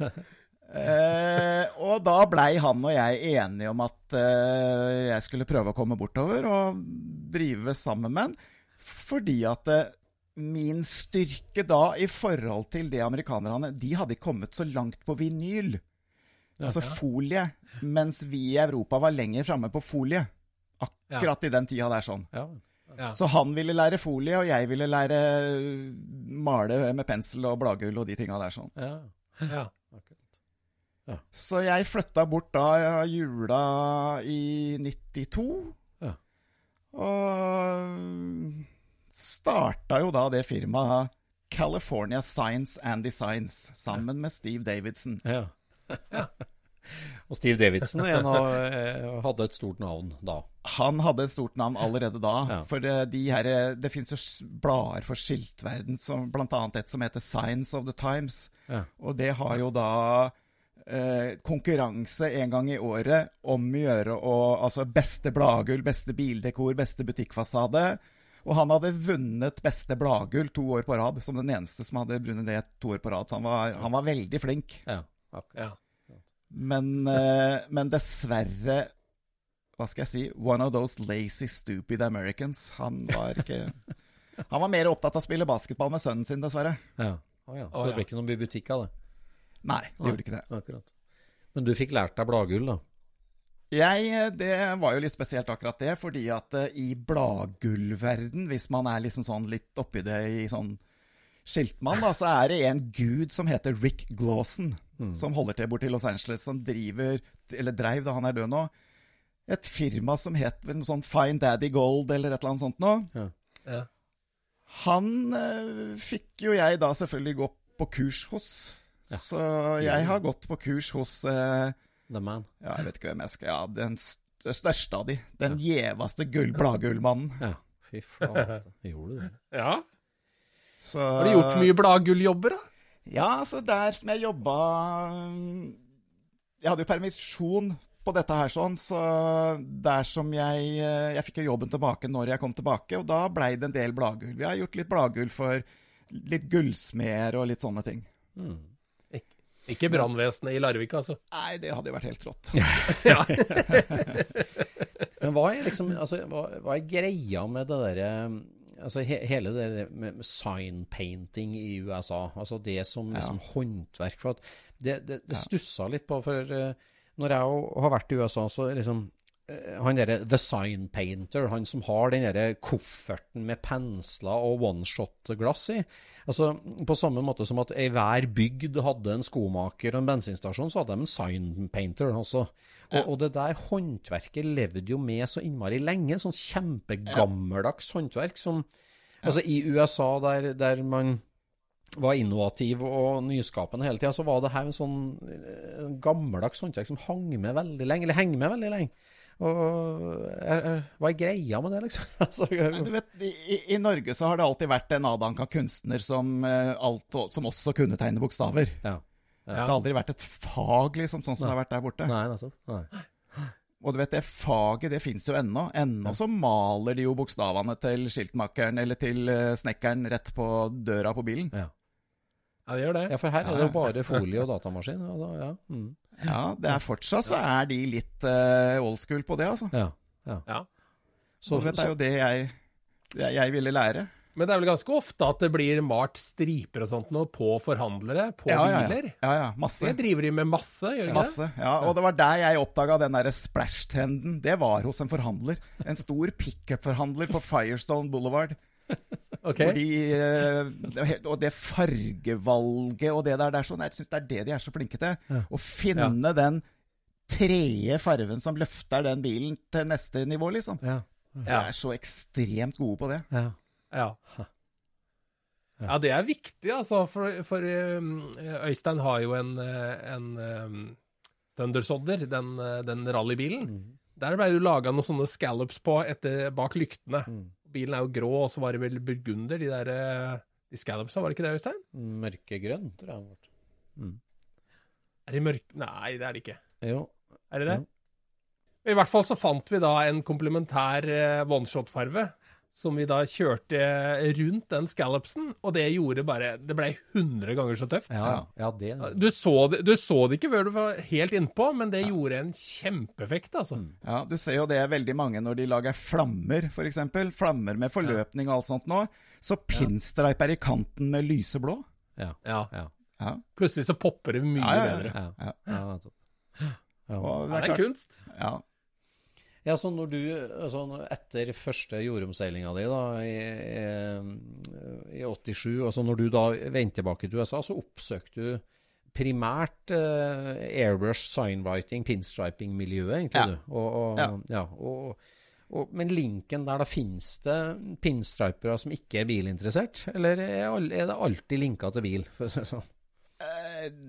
*laughs* Eh, og da blei han og jeg enige om at eh, jeg skulle prøve å komme bortover og drive sammen med han. Fordi at eh, min styrke da i forhold til det amerikanerne De hadde kommet så langt på vinyl. Altså folie. Mens vi i Europa var lenger framme på folie. Akkurat i den tida der sånn. Ja. Ja. Så han ville lære folie, og jeg ville lære male med pensel og bladgull og de tinga der sånn. ja. Ja. Akkurat. Så jeg flytta bort da jula i 92. Ja. Og starta jo da det firmaet California Science and Designs sammen med Steve Davidson. Ja. *laughs* Og Steve Davidson en av, eh, hadde et stort navn da. Han hadde et stort navn allerede da. Ja. For det, de her, det fins jo blader for skiltverden, som, annet et som heter Science of the Times. Ja. Og det har jo da eh, konkurranse en gang i året om å gjøre å Altså beste bladgull, beste bildekor, beste butikkfasade. Og han hadde vunnet beste bladgull to år på rad, som den eneste som hadde vunnet det to år på rad. Så han var, han var veldig flink. Ja, akkurat. Ja. Men, uh, men dessverre Hva skal jeg si? One of those lazy, stupid Americans. Han var ikke *laughs* Han var mer opptatt av å spille basketball med sønnen sin, dessverre. Ja. Oh, ja. Så det ble ikke noen bibliotek av det? Nei, det gjorde ikke det. Akkurat. Men du fikk lært deg bladgull, da? Jeg, eh, Det var jo litt spesielt akkurat det, fordi at eh, i bladgullverden, hvis man er liksom sånn litt oppi det i sånn skiltmann, da, så er det en gud som heter Rick Glawson, som holder til borti Los Angeles, som driver, eller dreiv da han er død nå, et firma som het vel noe sånn Fine Daddy Gold eller et eller annet sånt noe. Ja. Han eh, fikk jo jeg da selvfølgelig gå på kurs hos. Så jeg har gått på kurs hos eh, The Man. Ja, jeg vet ikke hvem jeg skal Ja, den største av de. Den gjeveste gull, bladgullmannen. Ja. Fy faen. *laughs* Gjorde du det? ja. Så Har du gjort mye bladgulljobber, da? Ja, så der som jeg jobba Jeg hadde jo permisjon på dette her sånn, så der som jeg eh, Jeg fikk jo jobben tilbake når jeg kom tilbake, og da blei det en del bladgull. Vi har gjort litt bladgull for litt gullsmeder og litt sånne ting. Ikke brannvesenet i Larvik, altså. Nei, det hadde jo vært helt rått. *laughs* Men hva er liksom altså, hva, hva er greia med det derre Altså he, hele det med signpainting i USA, altså det som liksom håndverk For at det, det, det stussa litt på, for eh, når jeg har vært i USA, så liksom han derre The Sign Painter, han som har den derre kofferten med pensler og one-shot-glass i. Altså, På samme måte som at i hver bygd hadde en skomaker og en bensinstasjon, så hadde de en sign painter også. Og, og det der håndverket levde jo med så innmari lenge. Sånn kjempegammeldags håndverk som Altså, i USA, der, der man var innovativ og nyskapende hele tida, så var det her en sånn eh, gammeldags håndverk som hang med veldig lenge, eller henger med veldig lenge. Og er, er, Hva er greia med det, liksom? *laughs* altså, du vet, i, I Norge så har det alltid vært en adanka kunstner som, eh, alt, som også kunne tegne bokstaver. ja. Det har aldri vært et fag, liksom, sånn som det har vært der borte. Nei, altså. Nei. Og du vet, det faget det fins jo ennå. Ennå så maler de jo bokstavene til skiltmakeren eller til eh, snekkeren rett på døra på bilen. Ja. Ja, det gjør det. ja, for her er det jo bare folie og datamaskin. Altså, Ja. Mm. Ja, det er fortsatt så er de litt uh, old school på det, altså. ja. ja. Ja. Så, Så det er jo det jeg, jeg, jeg ville lære. Men det er vel ganske ofte at det blir malt striper og sånt nå på forhandlere, på Ja, ja, ja. biler. ja, ja masse. Det driver de med masse, gjør de ikke det? Masse, ja, og det var der jeg oppdaga den derre splash-trenden. Det var hos en forhandler. En stor pickup-forhandler på Firestone Boulevard. *laughs* Ok. Fordi, eh, og det fargevalget og det der, det er sånn, jeg syns det er det de er så flinke til. Å finne den tredje farven som løfter den bilen til neste nivå, liksom. ja. De er så ekstremt gode på det. Ja. Ja. Ja, det er viktig, altså. For, for um, Øystein har jo en, eh, en um, Thundersodder, den, eh, den rallybilen. Der ble det laga noen sånne scallops på etter, bak lyktene. Bilen er jo grå, og så var det vel burgunder, de der eh, de scallopsa, var det ikke det, Øystein? Mørkegrønn, tror jeg. det ble. Er de mørke Nei, det er det ikke. Jo. Er det det? I hvert fall så fant vi da en komplementær eh, one-shot-farve, som vi da kjørte rundt den scallopsen, og det gjorde bare Det ble 100 ganger så tøft. Ja, ja det Du så, det, du så det ikke før du var helt innpå, men det gjorde en kjempeeffekt, altså. Ja, Du ser jo det veldig mange når de lager flammer, f.eks. Flammer med forløpning og alt sånt nå. Så pinstriper er i kanten med lyseblå. Ja. Ja. Ja. Ja. Plutselig så popper det mye Ja, ja, ja. bedre. Ja. Ja. ja. Ja. Og Ja, det er klart- kunst. Ja. Ja, så når du, altså Etter første jordomseilinga di da, i, i, i 87, altså når du da vendte tilbake til USA, så oppsøkte du primært eh, airbrush, signwriting, pinstriping-miljøet, egentlig. Ja. du. Og, og, Ja. ja, og, og, men linken der, da finnes det pinstripere som ikke er bilinteressert? Eller er, det alltid linka til bil? For å si sånn?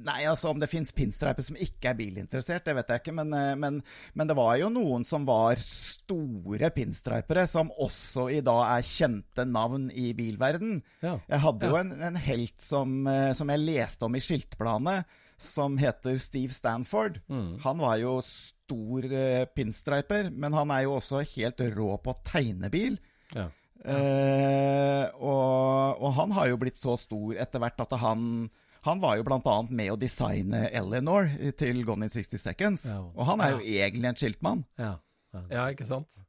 Nei, altså om det fins pinstriper som ikke er bilinteressert, det vet jeg ikke. Men, eh, men, men det var jo noen som var store pinstripere, som også i dag er kjente navn i bilverden. Ja. Jeg hadde jo en, en helt som, eh, som jeg leste om i skiltbladet, som heter Steve Stanford. Han var jo stor eh, pinstriper, men han er jo også helt rå på å tegne bil. Ja. Eh, og, og han har jo blitt så stor etter hvert at han han var jo bl.a. med å designe Eleanor til Gone in 60 Seconds. Ja. Og han er jo egentlig en skiltmann. Ja. ja. Ja, ikke sant?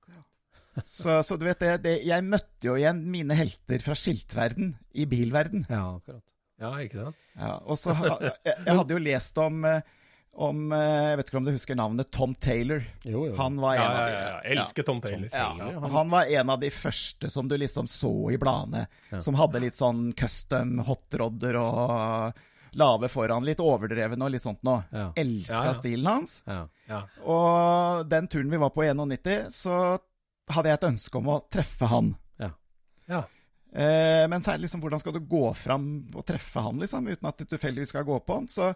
Så, så du vet det, det Jeg møtte jo igjen mine helter fra skiltverden i bilverden. ja akkurat. Ja, ikke sant? Ja, og så jeg, jeg hadde jo lest om, eh, om eh, Jeg vet ikke om du husker navnet Tom Taylor. Jo, jo. Han var en Ja, av ja, de ja. Jeg elsker Tom Taylor. Tom Taylor, og han var en av de første som du liksom så i bladene, som hadde litt sånn custom hotrodder og lave foran, litt overdreven og litt sånt noe. Ja. Elska Ja, ja. stilen hans. Ja. Ja. Og den turen vi var på i 91, så hadde jeg et ønske om å treffe han. Ja. Eh, men så er det liksom, hvordan skal du gå fram og treffe han, liksom, uten at du tilfeldigvis skal gå på han? Så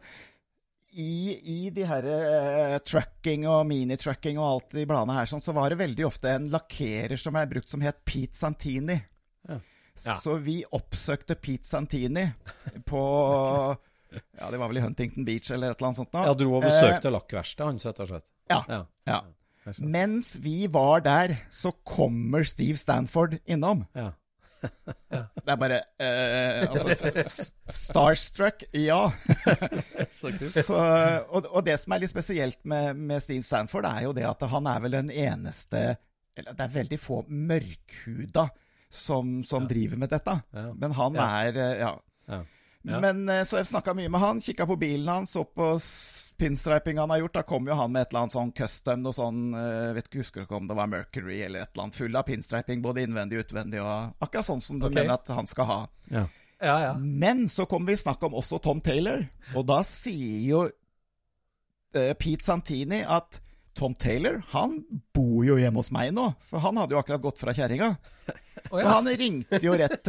i, i de her uh, trucking og minitrucking og alt i bladene her, sånn, så var det veldig ofte en lakkerer som er brukt som het Pete Santini. Ja. Ja. Så vi oppsøkte Pete Santini på *laughs* Ja, det var vel i Huntington Beach eller et eller annet sånt. nå. Ja, dro og besøkte lakkverkstedet hans, rett og slett. Ja. Ja. Ja. Mens vi var der, så kommer Steve Stanford innom. Ja. Det er bare eh, altså, Starstruck, ja. *laughs* Så og, og det som er litt spesielt med, med Steve Stanford, er jo det at han er vel den eneste eller Det er veldig få mørkhuda som, som driver med dette. Ja. Men han Ja. er eh, Ja. Ja. Ja. Men eh, Så jeg snakka mye med han, kikka på bilen hans, så på pinstriping han har gjort. Da kom jo han med et eller annet sånn custom, noe sånn eh, vet ikke, Husker ikke om det var Mercury eller et eller annet. Full av pinstriping, både innvendig og utvendig. Og akkurat sånn som du okay. mener at han skal ha. Ja. Ja, ja. Men så kommer vi snakk om også Tom Taylor, og da sier jo eh, Pete Santini at Tom Taylor han bor jo hjemme hos meg nå, for han hadde jo akkurat gått fra kjerringa. Å, Så han ringte jo rett,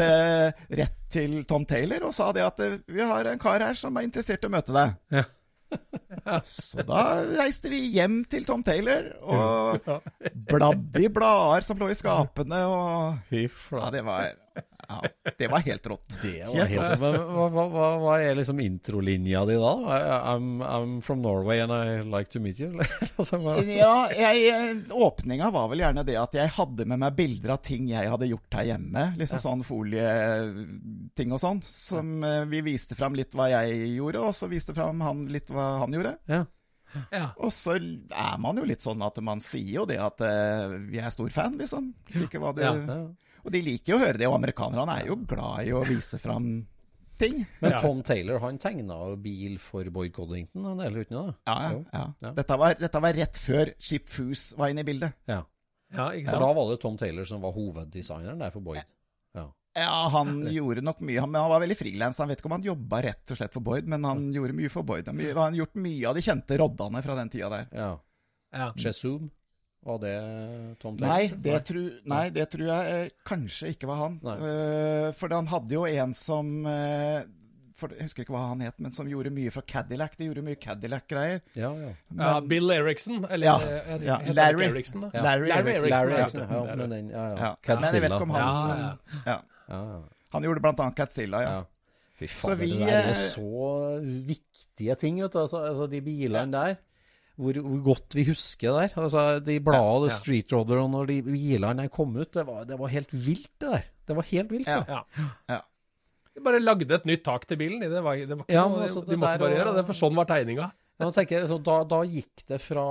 rett til Tom Taylor og sa det at eh, vi har en kar her som er interessert i å møte deg. Ja. Så da reiste vi hjem til Tom Taylor og bladde i blader som lå i skapene, og Fy Ja, det var, ja, det var helt rått. Det var helt rått. Men hva, hva, hva, er liksom introlinja di da? I'm, I'm from Norway and I like to meet you? *laughs* altså? Ja, jeg, åpninga var vel gjerne det at jeg hadde med meg bilder av ting jeg hadde gjort her hjemme. Liksom sånn folieting og sånn. Som eh, vi viste fram litt hva jeg gjorde, og så viste fram han litt hva han gjorde. Ja. ja. Og så er man jo litt sånn at man sier jo det at uh, vi er stor fan, liksom. Ikke hva du Ja. Ja. Og de liker jo å høre det, og amerikanerne er jo glad i å vise fram ting. Men Ja. Tom Taylor han tegna bil for Boyd Coddington en del uten det? Ja, ja. Ja. Dette, var, dette var rett før Chip Foose var inne i bildet. Ja. ja, ikke For da var det Tom Taylor som var hoveddesigneren der for Boyd. Ja. Ja, han gjorde nok mye. Han, men han var veldig frilans. Han vet ikke om han jobba rett og slett for Boyd, men han gjorde mye for Boyd. Han har gjort mye av de kjente roddene fra den tida der. ja. Ja. Chesoom, var det Tom Taylor? Nei, det, tru, nei, det tror jeg eh, kanskje ikke var han. Eh, for han hadde jo en som uh, for, Jeg husker ikke hva han het, men som gjorde mye fra Cadillac. De gjorde mye Cadillac-greier. Ja, ja. ja, Bill Erickson, eller Ja, er, ja, Larry. Eriksen, da? Ja. Larry, Larry. Erickson, Larry ja. Ja, men ja, ja. Ja, men jeg vet ikke om han Ja, ja. ja. Ja, ja. Han gjorde blant annet Catzilla, ja. Ja. Fy Så vi, det der er så viktige ting, vet du. Altså, altså de bilene der. Hvor, hvor godt vi husker der. Altså, de bladene, Ja. Street Rodder, og når de bilene kom ut, det var, det var helt vilt, det der. Det var helt vilt, Ja. det. Ja. Ja. De bare lagde et nytt tak til bilen. Det var, det var ikke Ja, noe, altså, de måtte der bare gjøre det, for sånn var tegninga. Ja, jeg, så da, da gikk det fra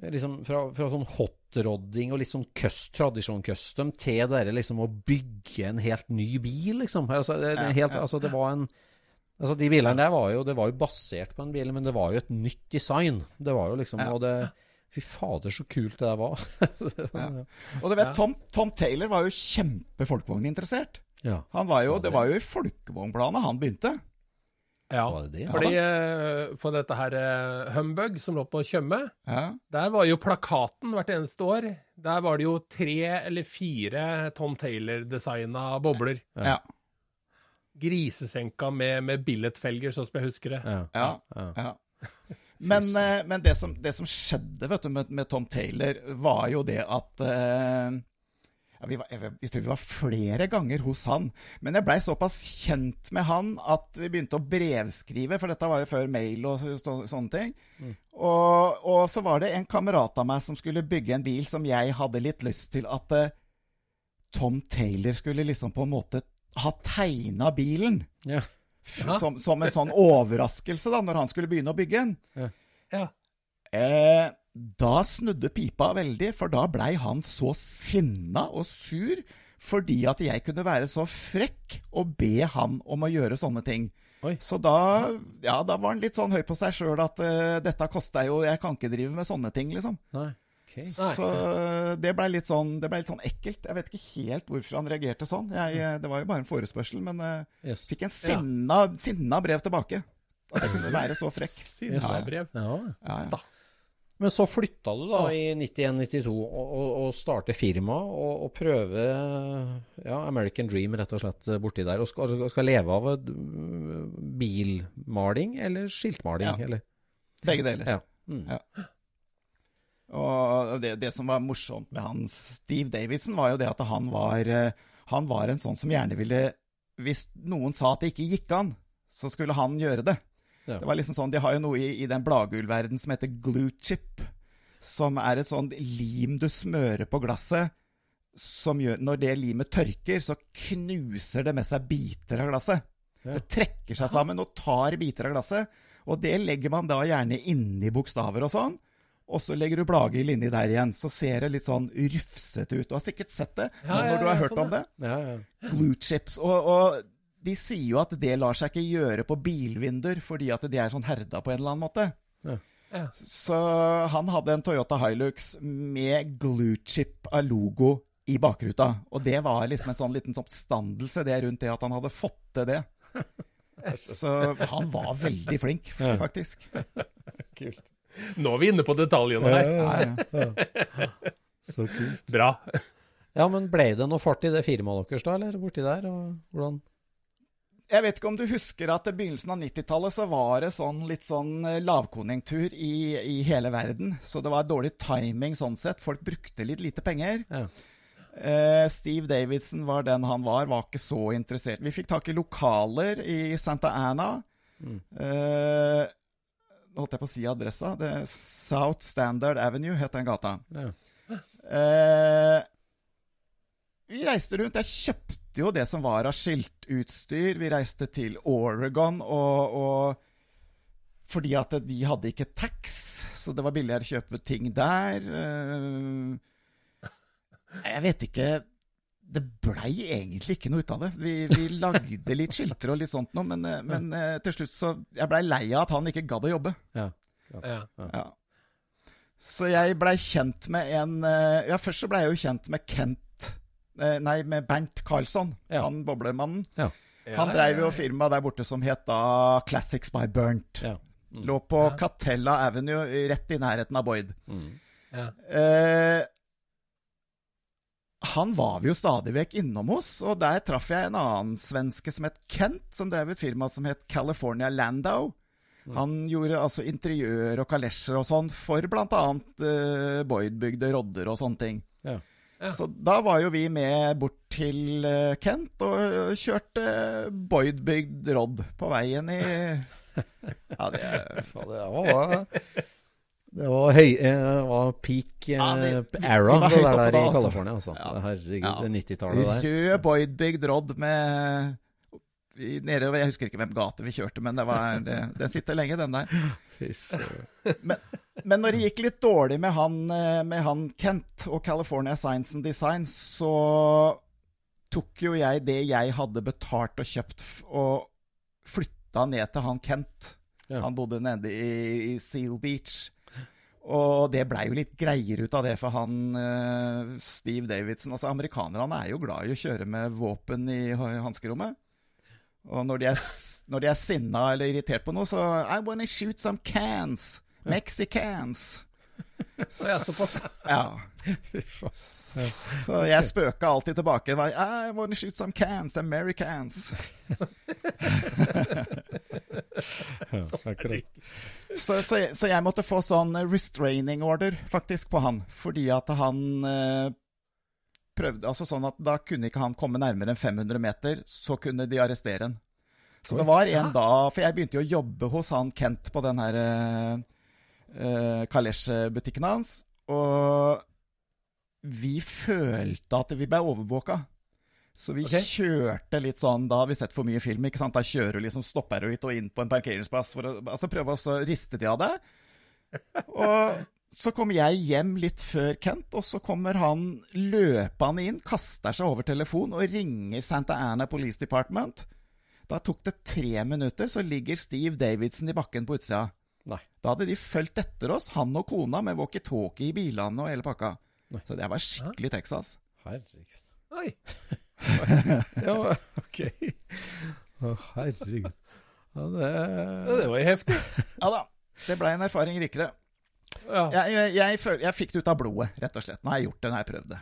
liksom fra, fra sånn hotrodding og litt sånn cust, tradisjon custom til dere liksom å bygge en helt ny bil, liksom. Altså, det, det, Ja, helt, ja. altså, det var en Altså, de bilene der var jo, det var jo basert på en bil, men det var jo et nytt design. Det var jo liksom Ja. Og det Fy fader, så kult det der var. *laughs* Ja. Og du vet, Tom, Tom Taylor var jo kjempefolkevogninteressert. ja. Han var jo, Var det? det var jo i folkevognbladet han begynte. Ja, det det? fordi for på dette her eh, Humbug som lå på Tjøme, Ja. der var jo plakaten hvert eneste år. Der var det jo tre eller fire Tom Taylor-designa bobler. Ja. Grisesenka med, med billetfelger, sånn som jeg husker det. Ja. ja, Ja. ja. Men, eh, men det, som, det som skjedde vet du, med, med Tom Taylor, var jo det at uh, ja, vi, var, jeg, jeg tror vi var flere ganger hos han. Men jeg blei såpass kjent med han at vi begynte å brevskrive, for dette var jo før mail og så, så, sånne ting. Og, og så var det en kamerat av meg som skulle bygge en bil som jeg hadde litt lyst til at uh, Tom Taylor skulle liksom på en måte ha tegna bilen. Ja. Ja. Som, som en sånn overraskelse da, når han skulle begynne å bygge den. Ja. Eh, da snudde pipa veldig, for da blei han så sinna og sur fordi at jeg kunne være så frekk og be han om å gjøre sånne ting. Oi. Så da, ja, da var han litt sånn høy på seg sjøl at uh, dette koster jo, jeg kan ikke drive med sånne ting, liksom. Nei. Ok. Så eh, det blei litt, sånn, ble litt sånn ekkelt. Jeg vet ikke helt hvorfor han reagerte sånn. Jeg, eh, det var jo bare en forespørsel, men jeg Yes. fikk en sinna, sinna brev tilbake. At jeg kunne være så frekk. Sinnabrev. Ja. Ja, ja. Men så flytta du da i 91-92 og, og, og starte firma og, og prøve ja, American Dream rett og slett borti der. Og skal, skal leve av eh, bilmaling eller skiltmaling? Ja. Eller? Begge deler. Ja. Mm. Ja. Og det, det som var morsomt med han Steve Davidson, var jo det at han var, eh, han var en sånn som gjerne ville Hvis noen sa at det ikke gikk an, så skulle han gjøre det. Ja. Det var liksom sånn, De har jo noe i, i den bladgullverdenen som heter glue chip. Som er et sånt lim du smører på glasset. Som gjør, når det limet tørker, så knuser det med seg biter av glasset. Ja. Det trekker seg sammen og tar biter av glasset. Og det legger man da gjerne inni bokstaver og sånn. Og så legger du bladgild inni der igjen, så ser det litt sånn rufsete ut. Du har sikkert sett det Ja, når ja, du har ja, hørt sånn, om det. Ja, ja. Glue chips. Og, og de sier jo at det lar seg ikke gjøre på bilvinduer, fordi at de er sånn herda på en eller annen måte. Ja. Så han hadde en Toyota Hilux med glue chip av logo i bakruta. Og det var liksom en sånn liten oppstandelse det rundt det at han hadde fått til det. *laughs* Så han var veldig flink, faktisk. *laughs* Kult. Nå er vi inne på detaljene her. Ja, ja. *laughs* Så kult. Bra. Ja, men ble det noe fart i det firmaet deres da, eller borti der? Og hvordan? Jeg vet ikke om du husker at i begynnelsen av 90-tallet så var det sånn litt sånn eh, lavkonjunktur i, i hele verden. Så det var dårlig timing sånn sett. Folk brukte litt lite penger. Ja. Uh, Steve Davidson var den han var, var ikke så interessert. Vi fikk tak i lokaler i Santa Ana. Mm. nå holdt jeg på å si adressa. Det er South Standard Avenue het den gata. Ja. Eh, vi reiste rundt. Jeg kjøpte jo det som var av skiltutstyr. Vi reiste til Oregon og, og fordi at de hadde ikke tax, så det var billigere å kjøpe ting der. Eh, jeg vet ikke Det blei egentlig ikke noe ut av det. Vi, vi *laughs* lagde litt skilter og litt sånt noe, men, eh, men eh, til slutt så Jeg blei lei av at han ikke gadd å jobbe. Ja. Ja. Ja. Så jeg blei kjent med en eh, Ja, først så blei jeg jo kjent med Kent Nei, med Bernt Karlsson, Ja. han boblemannen. Ja. Han dreiv jo firma der borte som het da Classics by Bernt. Ja. Lå på Catella Avenue, rett i nærheten av Boyd. Ja. Eh, han var vi jo stadig vekk innom hos, og der traff jeg en annen svenske som het Kent, som drev et firma som het California Landau. Han gjorde altså interiør og kalesjer og sånn for bl.a. Uh, Boyd-bygde rodder og sånne ting. Ja. Ja. Så da var jo vi med bort til uh, Kent og eh, kjørte Boyd-bygd rodd på veien i *laughs* Ja, det er Faen, det var Det var høy eh, Det var peak eh, Ja, det- era, det høyt der, der da, i altså. California. Altså. Ja. Herregud, Ja. det 90-tallet der. Rød Boyd-bygd rodd med Nede, jeg husker ikke hvem gate vi kjørte, men det var, det, den sitter lenge, den der. *laughs* Men. Men når det gikk litt dårlig med han, eh, med han Kent og California Science and Design, så tok jo jeg det jeg hadde betalt og kjøpt, og flytta ned til han Kent. Han bodde nede i, i Seal Beach. Og det blei jo litt greier ut av det for han eh, Steve Davidson. Altså Amerikanerne er jo glad i å kjøre med våpen i ha- hanskerommet. Og når de er, når de er sinna eller irritert på noe, så I wanna shoot some cans. Mexicans. Å jeg såpass. Ja. Så jeg spøka alltid tilbake. I wanna shoot some cans. Americans. Så, så, jeg, så jeg måtte få sånn restraining order, faktisk, på han. Fordi at han eh, prøvde Altså sånn at da kunne ikke han komme nærmere enn 500 meter, så kunne de arrestere han. Så det var en dag For jeg begynte jo å jobbe hos han Kent på den her uh, Kalesh-butikken hans. Og vi følte at vi ble overvåka. Så vi okay. kjørte litt sånn Da har vi sett for mye film. ikke sant? Da kjører du liksom, stopper du litt og inn på en parkeringsplass for å altså prøve å riste de av det. Og så kommer jeg hjem litt før Kent, og så kommer han løpende inn, kaster seg over telefon og ringer Santa Ana Police Department. Da tok det tre minutter, så ligger Steve Davidson i bakken på utsida. Da hadde de fulgt etter oss, han og kona, med walkietalkie i bilene og hele pakka. Nei. Så det var skikkelig Texas. Herregud. Oi. *laughs* ja, OK. Å, herregud. Ja, det, ja, det var heftig. Ja da. Det blei en erfaring rikere. Ja. Jeg, jeg, jeg, jeg fikk det ut av blodet, rett og slett. Nå har jeg gjort det, nå har jeg prøvd det.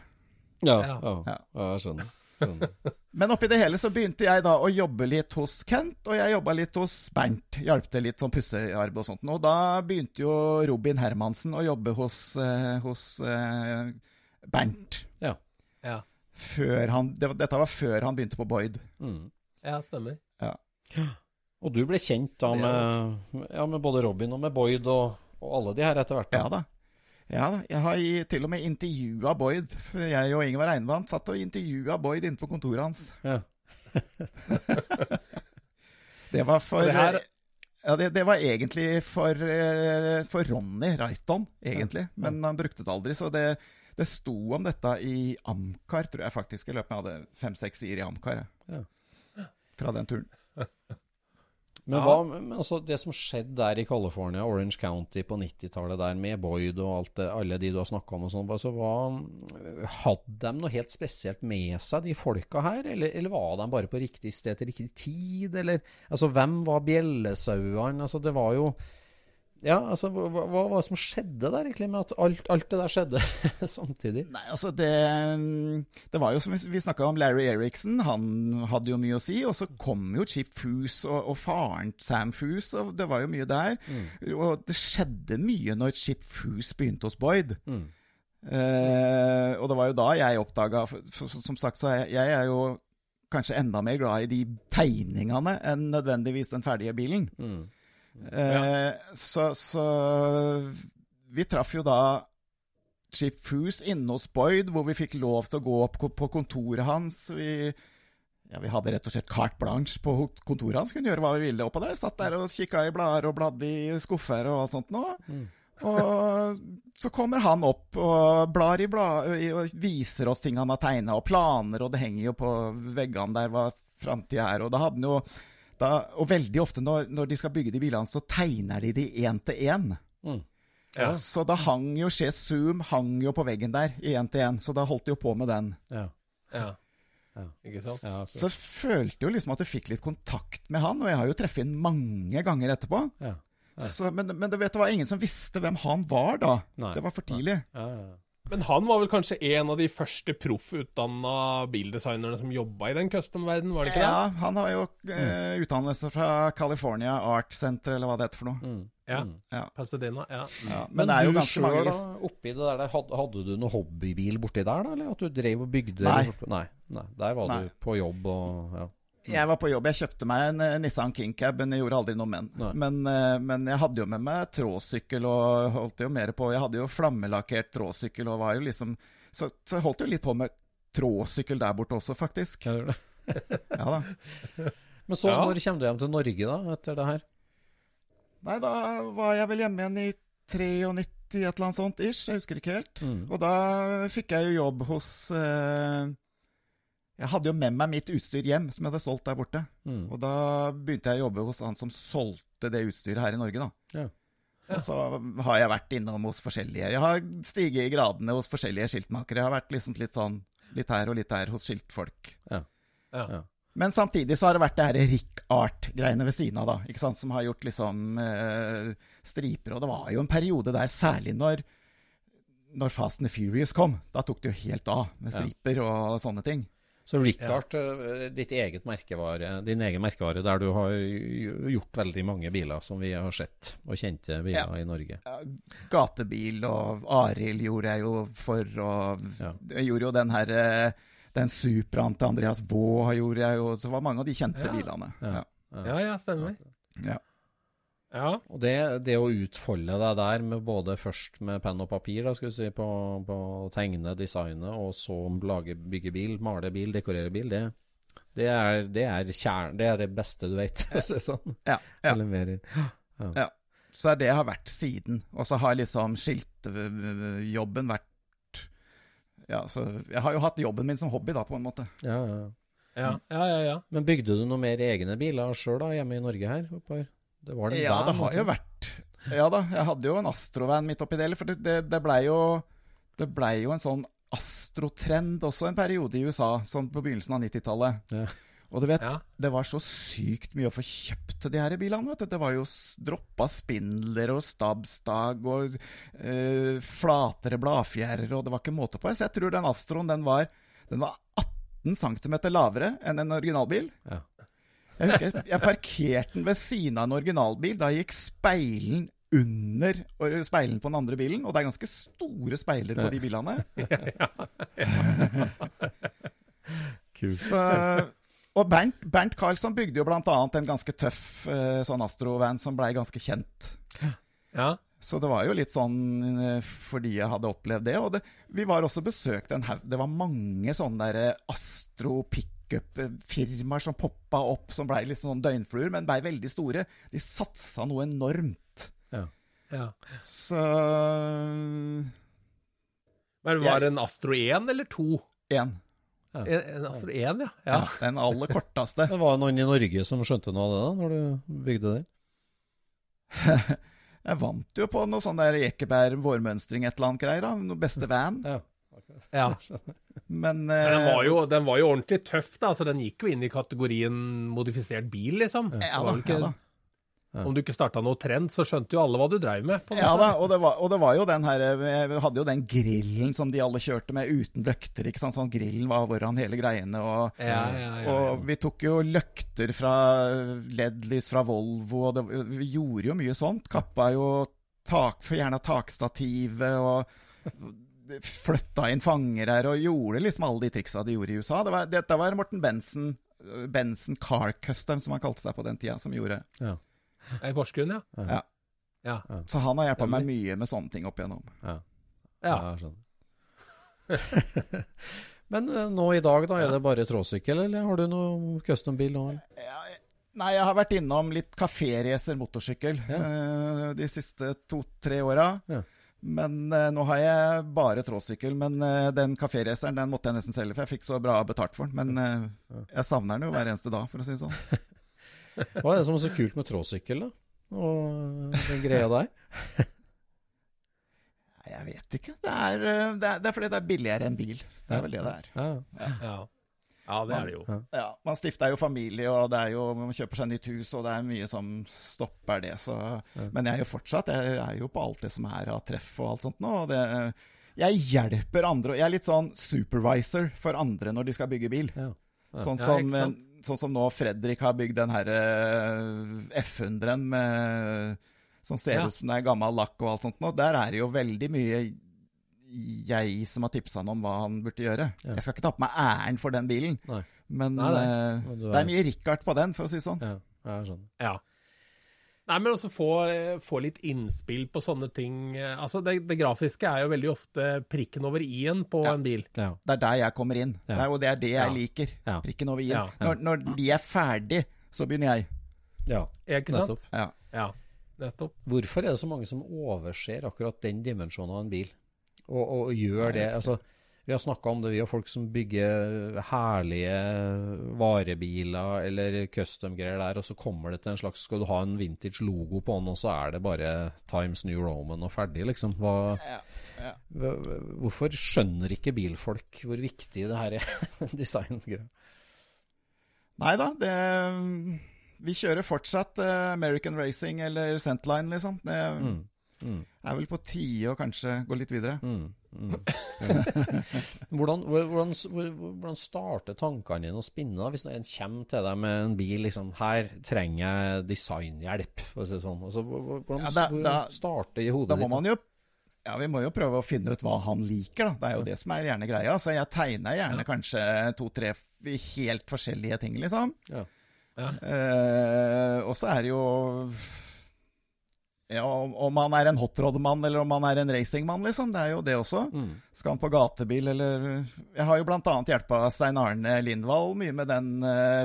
Ja, Ja. ja. Ja. ja jeg skjønner. Skjønner. Men oppi det hele så begynte jeg da å jobbe litt hos Kent, og jeg jobba litt hos Bernt. Hjalp til litt sånn pussearbeid og sånt. Og da begynte jo Robin Hermansen å jobbe hos, eh, hos eh, Bernt. Ja. Ja. Før han, det, dette var før han begynte på Boyd. Mm. ja, stemmer. Og du ble kjent da med, ja, med både Robin og med Boyd og, og alle de her etter hvert? Ja da. Ja da. Jeg har til og med intervjua Boyd. For jeg og Ingvar Einvann satt og intervjua Boyd inne på kontoret hans. Ja. *laughs* Det var for Det her- Ja, det, det var egentlig for, eh, for Ronny Reiton, egentlig. Men han brukte det aldri. Så det, det sto om dette i Amcar, tror jeg faktisk. I løpet av fem-seks sider i Amcar. Ja. Fra den turen. *laughs* Men hva, men altså det som skjedde der i California, Orange County på 90-tallet der, med Boyd og alt det, alle de du har snakka om og sånn, altså Hadde de noe helt spesielt med seg, de folka her, eller, eller var de bare på riktig sted til riktig tid, eller? Altså, hvem var bjellesauene? Altså, det var jo Ja, altså, hva, var det som skjedde der, egentlig, med at alt, alt det der skjedde *laughs* samtidig? Nei, altså det Det var jo som vi, snakka om Larry Eriksen. Han hadde jo mye å si. Og så kom jo Chip Foose og, og faren Sam Foose, og det var jo mye der. Og det skjedde mye når Chip Foose begynte hos Boyd. Mm. Eh, og det var jo da jeg oppdaga Som sagt, så jeg, jeg er jo kanskje enda mer glad i de tegningene enn nødvendigvis den ferdige bilen. Mm. Eh, så, så vi traff jo da Chip Foose inne hos Boyd, hvor vi fikk lov til å gå opp på kontoret hans. Vi, ja, vi hadde rett og slett carte blanche på kontoret hans. Kunne gjøre hva vi ville oppå der. Satt der og kikka i blader og bladde i skuffer og alt sånt nå. Og så kommer han opp og blar i blader og viser oss ting han har tegna, og planer, og det henger jo på veggene der hva framtida er. Og da hadde han jo da, Og veldig ofte når, når de skal bygge de bilene, så tegner de de én til én. Mm. Ja. Så da hang jo Skje Zoom hang jo på veggen der i én til én, så da holdt de jo på med den. Ja. Ja. Ja. Ikke sant? Ja, Så jeg følte jo liksom at du fikk litt kontakt med han, og jeg har jo truffet ham mange ganger etterpå. ja. Så, men, men det, vet, det var ingen som visste hvem han var da. Nei. Det var for tidlig. ja, ja. Men han var vel kanskje en av de første proffutdanna bildesignerne som jobba i den custom-verdenen, var det ikke det? Ja, han har jo eh, utdannelse fra California Art Center, eller hva det heter for noe. Mm. Ja. Ja. Pasadena. Ja. Mm. Ja, men, det er jo du ganske mange da, oppi det der, hadde, hadde du noe hobbybil borti der, da? Eller at du drev og bygde? Nei. eller nei, nei. Der var Nei. du på jobb og ja. Jeg var på jobb, jeg kjøpte meg en eh, Nissan Kingcab, men jeg gjorde aldri noe med den. Men, eh, men jeg hadde jo med meg tråsykkel og holdt jo mer på Jeg hadde jo flammelakkert tråsykkel og var jo liksom Så, så holdt jo litt på med tråsykkel der borte også, faktisk. Ja da. *laughs* Men så, Ja. når kommer du hjem til Norge, da, etter det her? Nei, da var jeg vel hjemme igjen i 93, et eller annet sånt ish. Jeg husker ikke helt. Mm. Og da fikk jeg jo jobb hos eh, Jeg hadde jo med meg mitt utstyr hjem, som jeg hadde solgt der borte. Mm. Og da begynte jeg å jobbe hos han som solgte det utstyret her i Norge, da. Ja. Og så har jeg vært innom hos forskjellige Jeg har stiget i gradene hos forskjellige skiltmakere. Jeg har vært liksom litt sånn litt her og litt der hos skiltfolk. Ja. Ja. Ja. Men samtidig så har det vært det her Rick Art-greiene ved siden av, da. Ikke sant? Som har gjort liksom øh, striper. Og det var jo en periode der, særlig når, når Fast and the Furious kom. Da tok det jo helt av med Ja. striper og sånne ting. Så Richard, ja. ditt eget merkevare, din egen merkevare, der du har gjort veldig mange biler som vi har sett, og kjente biler i Norge. Ja, Gatebil og Arild gjorde jeg jo for, og Ja. jeg gjorde jo den her eh, Den Supraen til Andreas Vaa gjorde jeg jo, så var mange av de kjente Ja. bilene. Ja. Ja. Ja, ja, stemmer. Ja. Ja. Og det, det å utfolde deg der med både først med penn og papir, da, skal vi si, på, på å tegne, designe, og så lage, bygge bil, male bil, dekorere bil, det, det, er, det, er kjern, det er det beste du vet. *laughs* å si sånn. Ja, ja. Eller Ja. Ja. Så er det jeg har vært siden. Og så har liksom skiltjobben vært Ja, så jeg har jo hatt jobben min som hobby, da, på en måte. Ja, ja. Ja, ja, ja. ja. Men bygde du noe mer egne biler sjøl hjemme i Norge her? Oppover? Det var den Ja, der, det har jo vært Ja da, jeg hadde jo en Astrovan midt oppi det hele. For det, det, det blei jo ble jo en sånn astrotrend også en periode i USA, sånn på begynnelsen av 90-tallet. Ja. Og du vet, Ja. det var så sykt mye å få kjøpt de her bilene. vet du. Det var jo droppa spindler og stabstag og eh, flatere bladfjærer, og det var ikke måte på. Så jeg tror den Astroen den var, den var 18 cm lavere enn en originalbil. Ja. Jeg husker jeg, jeg parkerte den ved siden av en originalbil. Da gikk speilen under speilen på den andre bilen, og det er ganske store speiler på de bilene. Så, og Bernt, Bernt Karlsson bygde jo annet en ganske tøff eh, sånn Astro-van som blei ganske kjent. ja. Så det var jo litt sånn eh, fordi jeg hadde opplevd det. Og det, vi var også besøkt en haug Det var mange sånne der eh, Astro pickup-firmaer som poppa opp, som blei litt sånn døgnfluer, men blei veldig store. De satsa noe enormt. ja. ja. Så Men var det en Astro 1 eller 2? én. En, en Astro 1, ja. Ja. ja. Den aller korteste. *laughs* det var noen i Norge som skjønte noe av det da, når du bygde den? *laughs* Jeg vant jo på noe sånn der Ekeberg vårmønstring, et eller annet greier. da, Noe beste van. Ja. Ja. *laughs* Men, Men den eh, var, jo, den var jo ordentlig tøff, da. Altså, den gikk jo inn i kategorien modifisert bil, liksom. Ja, da, ikke, ja da. Om du ikke starta noe trend, så skjønte jo alle hva du dreiv med. på Ja da, og det, var, og det var jo den her Vi hadde jo den grillen som de alle kjørte med uten løkter. ikke sant? Sånn Grillen var foran hele greiene. Og, Ja, ja, ja, ja. og vi tok jo løkter fra LED-lys fra Volvo, og det, vi gjorde jo mye sånt. Kappa jo tak, fjerna takstativet og flytta inn fanger her og gjorde liksom alle de triksa de gjorde i USA. Det var, dette var Morten Benson, Benson Car Custom, som han kalte seg på den tida, som gjorde. Ja. I Porsgrunn, ja. Ja. Ja. Så han har hjulpet meg mye med sånne ting opp igjennom. Ja. ja. skjønner. *laughs* Men eh, nå i dag, da, er det bare tråsykkel, eller har du noe custom-bil nå? Ja, nei, jeg har vært innom litt kaféracer motorsykkel eh, de siste to-tre åra. Ja. Men eh, nå har jeg bare tråsykkel. Men eh, den kaféraceren den måtte jeg nesten selge, for jeg fikk så bra betalt for den. Men eh, jeg savner den jo hver eneste dag, for å si det sånn. *laughs* Hva er det som er så kult med tråsykkel, da? Og den greia der? *laughs* Nei, jeg vet ikke. Det er, eh, det, er, det er fordi det er billigere enn bil. Det er vel det det er. Ja. ja. Ja, det er det jo. Ja, Man stifter jo familie, og det er jo, man kjøper seg nytt hus, og det er mye som stopper det. Så. Men jeg er jo fortsatt Jeg er jo på alt det som er av treff og alt sånt nå. Og det, jeg hjelper andre. Jeg er litt sånn supervisor for andre når de skal bygge bil. Ja. Sånn, som, ikke sånn som nå Fredrik har bygd den herre F100-en med som ser Ja. ut som det er gammel lakk og alt sånt. nå. Der er det jo veldig mye jeg som har tipsa han om hva han burde gjøre. Ja. Jeg skal ikke ta på meg æren for den bilen, Nei. men Nei, nei. Er... Det er- mye Richard på den, for å si det sånn. Ja, jeg skjønner. Ja. Nei, men også få, få litt innspill på sånne ting. Altså, det, det grafiske er jo veldig ofte prikken over i-en på Ja. en bil. Ja. Det er der jeg kommer inn. Ja. Det er, og det er det jeg Ja. liker. Prikken over i-en. Ja. Når, når de er ferdig, så begynner jeg. ja. Ikke sant? Nettopp. Ja. Ja, nettopp. Hvorfor er det så mange som overser akkurat den dimensjonen av en bil, og, og gjør det? Altså, Vi har snakka om det, vi har folk som bygger herlige varebiler eller custom-greier der, og så kommer det til en slags Skal du ha en vintage logo på den, og så er det bare Times New Roman og ferdig, liksom. Hva, Ja, ja. hvorfor skjønner ikke bilfolk hvor viktig det her er, *laughs* designgreier? Nei da, det Vi kjører fortsatt eh, American Racing eller Centline, liksom. Det Mm. Mm. er vel på tide å kanskje gå litt videre. Mm, mm. *laughs* hvordan, hvordan, hvordan, starter tankene dine å spinne da, hvis en kommer til deg med en bil liksom, Her trenger jeg designhjelp, for å si det sånn. Altså, hvordan Ja, da- hvordan da- starter i hodet Da må ditt? man jo ja, Vi må jo prøve å finne ut hva han liker, da. Det er jo det som er gjerne greia. Så jeg tegner gjerne kanskje to-tre helt forskjellige ting, liksom. Ja. Ja. Eh, og så er det jo ja, om om han er en hotrod-mann eller om han er en racingmann, liksom. Det er jo det også. Mm. Skal han på gatebil, eller Jeg har jo annet hjelpa Stein Arne Lindvall mye med den eh,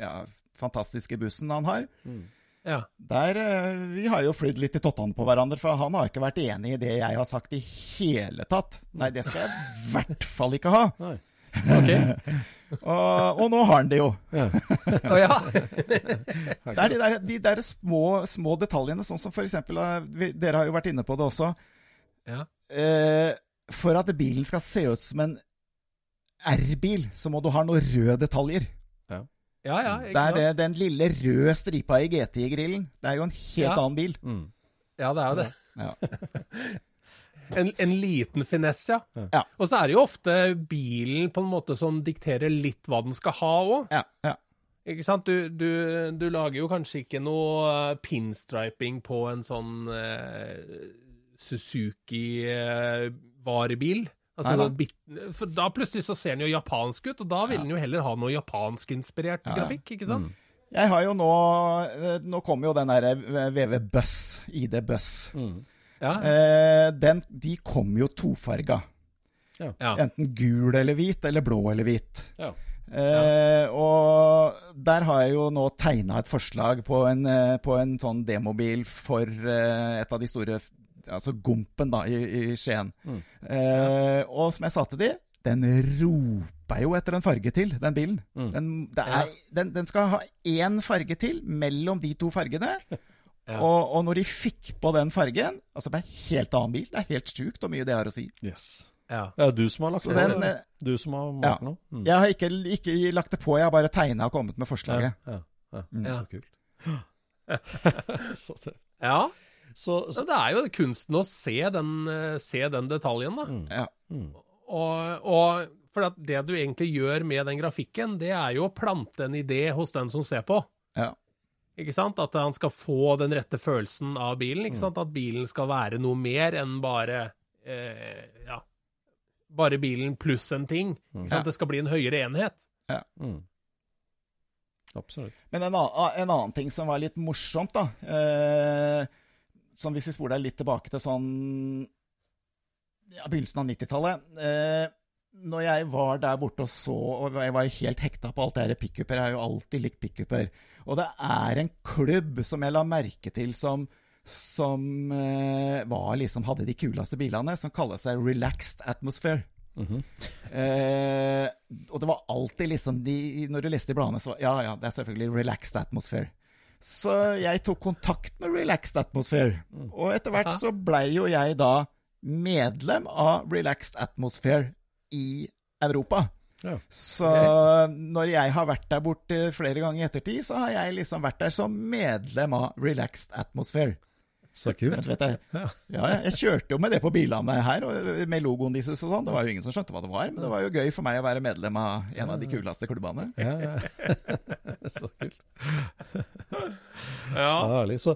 ja, fantastiske bussen han har. Mm. Ja. Der, eh, Vi har jo flydd litt i tottene på hverandre, for han har ikke vært enig i det jeg har sagt i hele tatt. Nei, det skal jeg i hvert fall ikke ha. Nei. Ok. *laughs* Og, og nå har han det jo. Ja. *laughs* Å ja. *laughs* Det er de der, de der små, små detaljene, sånn som for eksempel eh, Dere har jo vært inne på det også. Ja. Eh, for at bilen skal se ut som en R-bil, så må du ha noen røde detaljer. Ja, ja, Det ikke er det, den lille røde stripa i GT-grillen. Det er jo en helt Ja. annen bil. Mm. Ja, det er jo det. Ja. En, en liten finesse, ja. Ja. Og så er det jo ofte bilen på en måte som dikterer litt hva den skal ha òg. Ja, ja. Ikke sant? Du, du, du lager jo kanskje ikke noe eh, pinstriping på en sånn eh, Suzuki-varebil. altså, Neida. bit- for da plutselig så ser den jo japansk ut, og da vil den jo heller ha noe japanskinspirert Ja, ja. grafikk, ikke sant? Jeg har jo nå eh, Nå kommer jo den derre VV Buss, ID Buss. Mm. Ja, Eh, den, de kommer jo tofarga. ja. Enten gul eller hvit, eller blå eller hvit. Ja. Eh, og der har jeg jo nå tegna et forslag på en, eh, på en sånn demobil for eh, et av de store Altså Gompen, da, i, i Skien. Mm. Eh, og som jeg sa til de, den roper jo etter en farge til, den bilen. Mm. Den, det er, den, den skal ha én farge til mellom de to fargene. *laughs* Ja. Og, og når de fikk på den fargen Altså, det er en helt annen bil. Det er helt sjukt hvor mye det har å si. Yes. ja. Det er du som har lagt det den, på. eh, Du som har ja. malt noe. Mm. Jeg har ikke, ikke lagt det på, jeg har bare tegna og kommet med forslaget. Ja, ja, Mm. Så kult. *laughs* så, det- ja. så, Så så det er jo kunsten å se den, eh, se den detaljen, da. mm. Ja. Mm. Og, og for det du egentlig gjør med den grafikken, det er jo å plante en idé hos den som ser på. Ja. Ikke sant? At han skal få den rette følelsen av bilen. Ikke sant? At bilen skal være noe mer enn bare eh, ja, bare bilen pluss en ting. Ikke sant? Ja. Det skal bli en høyere enhet. Mm. Absolutt. Men en annen, en annen ting som var litt morsomt, da eh, Som hvis vi spoler litt tilbake til sånn ja, begynnelsen av 90-tallet eh, Når jeg var der borte og så Og jeg var helt hekta på alt det her pickuper. Jeg har jo alltid likt pickuper. Og det er en klubb som jeg la merke til som som eh, var liksom hadde de kuleste bilene, som kaller seg Relaxed Atmosphere. Mhm. Eh, og det var alltid liksom de, Når du leste i bladene, så Ja, ja, det er selvfølgelig relaxed atmosphere. Så jeg tok kontakt med Relaxed Atmosphere. Og etter hvert så blei jo jeg da medlem av Relaxed Atmosphere i Europa. Ja. Så når jeg har vært der borte flere ganger i ettertid, så har jeg liksom vært der som medlem av Relaxed Atmosphere. Så kult. vet jeg. Ja, jeg, kjørte jo med det på bilene her, og med logoen deres og sånn. Det var jo ingen som skjønte hva det var, men det var jo gøy for meg å være medlem av en av de kuleste klubbene. Ja, ja. *laughs* så kult. Ja. Ja. Så,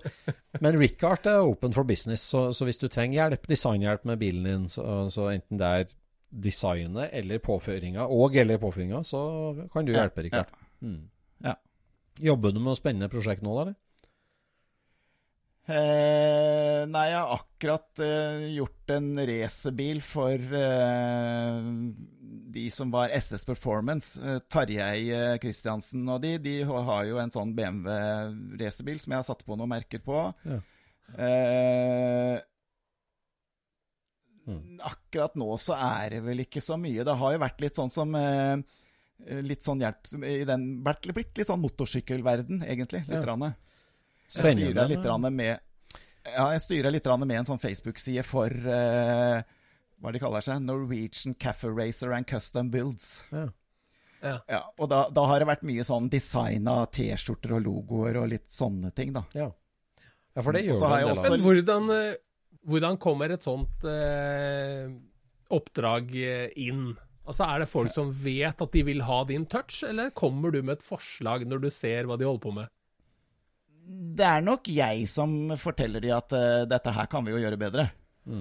men Rickard er open for business, så, så hvis du trenger hjelp, designhjelp med bilen din, så, så enten det er designet eller påføringa, og eller påføringa, så kan du hjelpe, Rikard. Mm. Ja. Jobber du med noe spennende prosjekt nå, da? eller? Eh, nei, jeg har akkurat eh, gjort en racerbil for eh, de som var SS Performance. Eh, Tarjei eh, Kristiansen og de. De har jo en sånn BMW racerbil som jeg har satt på noen merker på. Ja. Eh, Akkurat nå så er det vel ikke så mye. Det har jo vært litt sånn som eh, Litt sånn hjelp i den vært Blitt litt sånn motorsykkelverden, egentlig. Litt. Ja. Spennende. Jeg styrer litt rande med Ja, jeg styrer litt med en sånn Facebook-side for eh, Hva de kaller seg? Norwegian Cafe Racer and Custom Builds. Ja. Ja. Ja, og da, da har det vært mye sånn design av T-skjorter og logoer og litt sånne ting, da. Ja. ja, for det gjør så det har en del også- av. Men hvordan, eh, hvordan kommer et sånt eh, oppdrag eh, inn? Altså, Er det folk som vet at de vil ha din touch, eller kommer du med et forslag når du ser hva de holder på med? Det er nok jeg som forteller de at uh, dette her kan vi jo gjøre bedre. *laughs*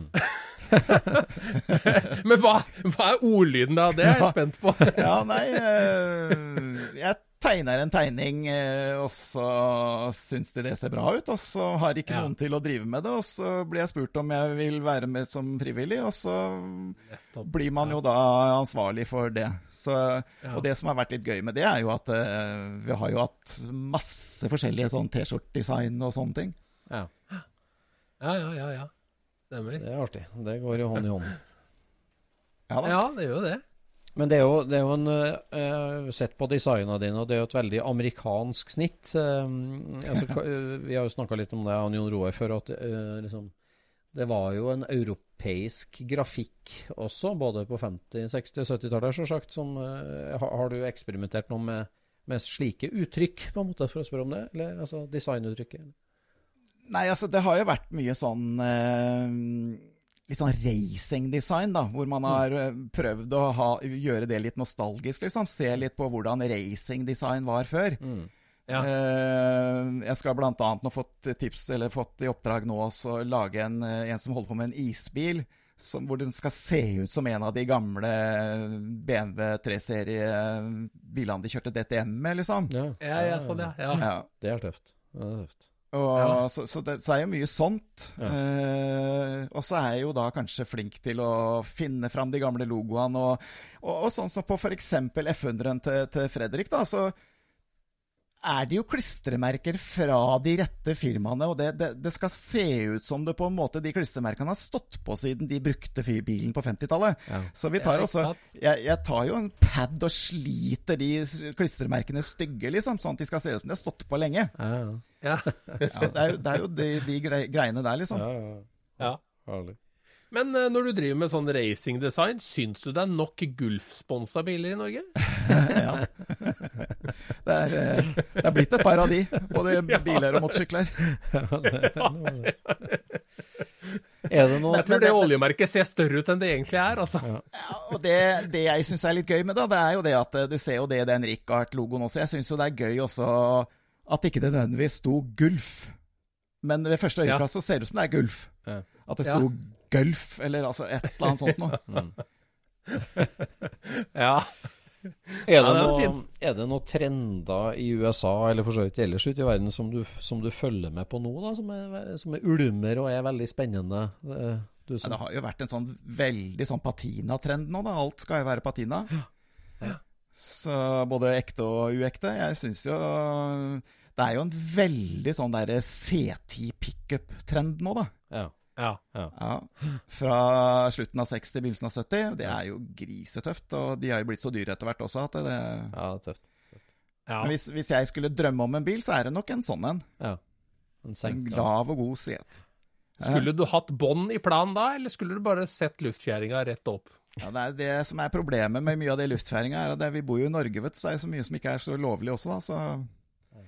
Men hva, hva er ordlyden da? Det er jeg spent på. Ja, nei uh, Jeg tegner en tegning, eh, og så syns de det ser bra ut. Og så har ikke Ja. noen til å drive med det, og så blir jeg spurt om jeg vil være med som frivillig, og så blir man jo da ansvarlig for det. Så, Ja. Og det som har vært litt gøy med det, er jo at uh, vi har jo hatt masse forskjellige sånn T-skjortedesign og sånne ting. Ja, Ja, ja, ja. ja. Stemmer. det er artig. Det går jo hånd i hånd. Ja da. Ja, det gjør jo det. Men det er jo, det er jo en uh, Sett på designene dine, og det er jo et veldig amerikansk snitt. Uh, altså, *laughs* eh, vi har jo snakka litt om det, han Jon Roar, før, at uh, liksom, det var jo en europeisk grafikk også, både på 50-, 60- og 70-tallet, sjølsagt. Som, har, du eksperimentert noe med, med slike uttrykk, på en måte, for å spørre om det? Eller altså designuttrykket? Nei, altså det har jo vært mye sånn Litt sånn racingdesign, da. Hvor man har eh, prøvd å ha, gjøre det litt nostalgisk, liksom. Se litt på hvordan racingdesign var før. Ja. Eh, jeg skal blant annet nå fått tips, eller fått i oppdrag nå også å lage en, eh, en som holder på med en isbil. Som, hvor den skal se ut som en av de gamle BMW 3-serie-bilene de kjørte DTM med, liksom. Ja, Ja, ja, sånn, ja. ja. Ja. Det er tøft. Det er tøft. Og, så, så, det, så er jo mye sånt. Ja. Eh, og så er jeg jo da kanskje flink til å finne fram de gamle logoene. Og, og, og sånn som på f.eks. F100-en til, til Fredrik, da, så er det jo klistremerker fra de rette firmaene. Og det, det, det skal se ut som det på en måte de klistremerkene har stått på siden de brukte bilen på 50-tallet. Ja. Så vi tar også jeg, jeg tar jo en pad og sliter de klistremerkene stygge, liksom, sånn at de skal se ut som de har stått på lenge. Ja, ja. det er jo, det er jo de, de greiene der, liksom. ja, ja. ja. Herlig. Men eh, når du driver med sånn racingdesign, syns du det er nok Gulf-sponsa biler i Norge? *laughs* Ja. Det er, eh, det er blitt et par av de, både *laughs* biler og motorsykler. Er det noe Jeg tror det oljemerket ser større ut enn det egentlig er, altså. Ja, og det, det jeg syns er litt gøy med det, det er jo det at eh, du ser jo det i den Richard-logoen også. Jeg syns jo det er gøy også at ikke det nødvendigvis sto Gulf. Men ved første øyekast så ser det ut som det er Gulf. At det Ja. Gulf, eller altså et eller annet sånt noe. *laughs* Ja. *laughs* Er det, Ja, det noe, er det noen trender i USA, eller for så vidt ellers ute i verden, som du, som du følger med på nå, da, som er, som er ulmer og er veldig spennende? Du, som... Ja, det har jo vært en sånn veldig sånn patina-trend nå, da. Alt skal jo være patina. Så både ekte og uekte. Jeg syns jo Det er jo en veldig sånn derre C10 pickup-trend nå, da. ja, ja. ja. Ja. Fra slutten av 60 til begynnelsen av 70. Det er jo grisetøft. Og de har jo blitt så dyre etter hvert også at det ja tøft. ja. Men hvis, hvis jeg skulle drømme om en bil, så er det nok en sånn en. Ja. En En senka. lav og god set. Skulle du hatt bånd i planen da, eller skulle du bare sett luftfjæringa rett opp? Ja, Det er det som er problemet med mye av det luftfjæringa, er at vi bor jo i Norge, vet du, så er det så mye som ikke er så lovlig også, da. Så.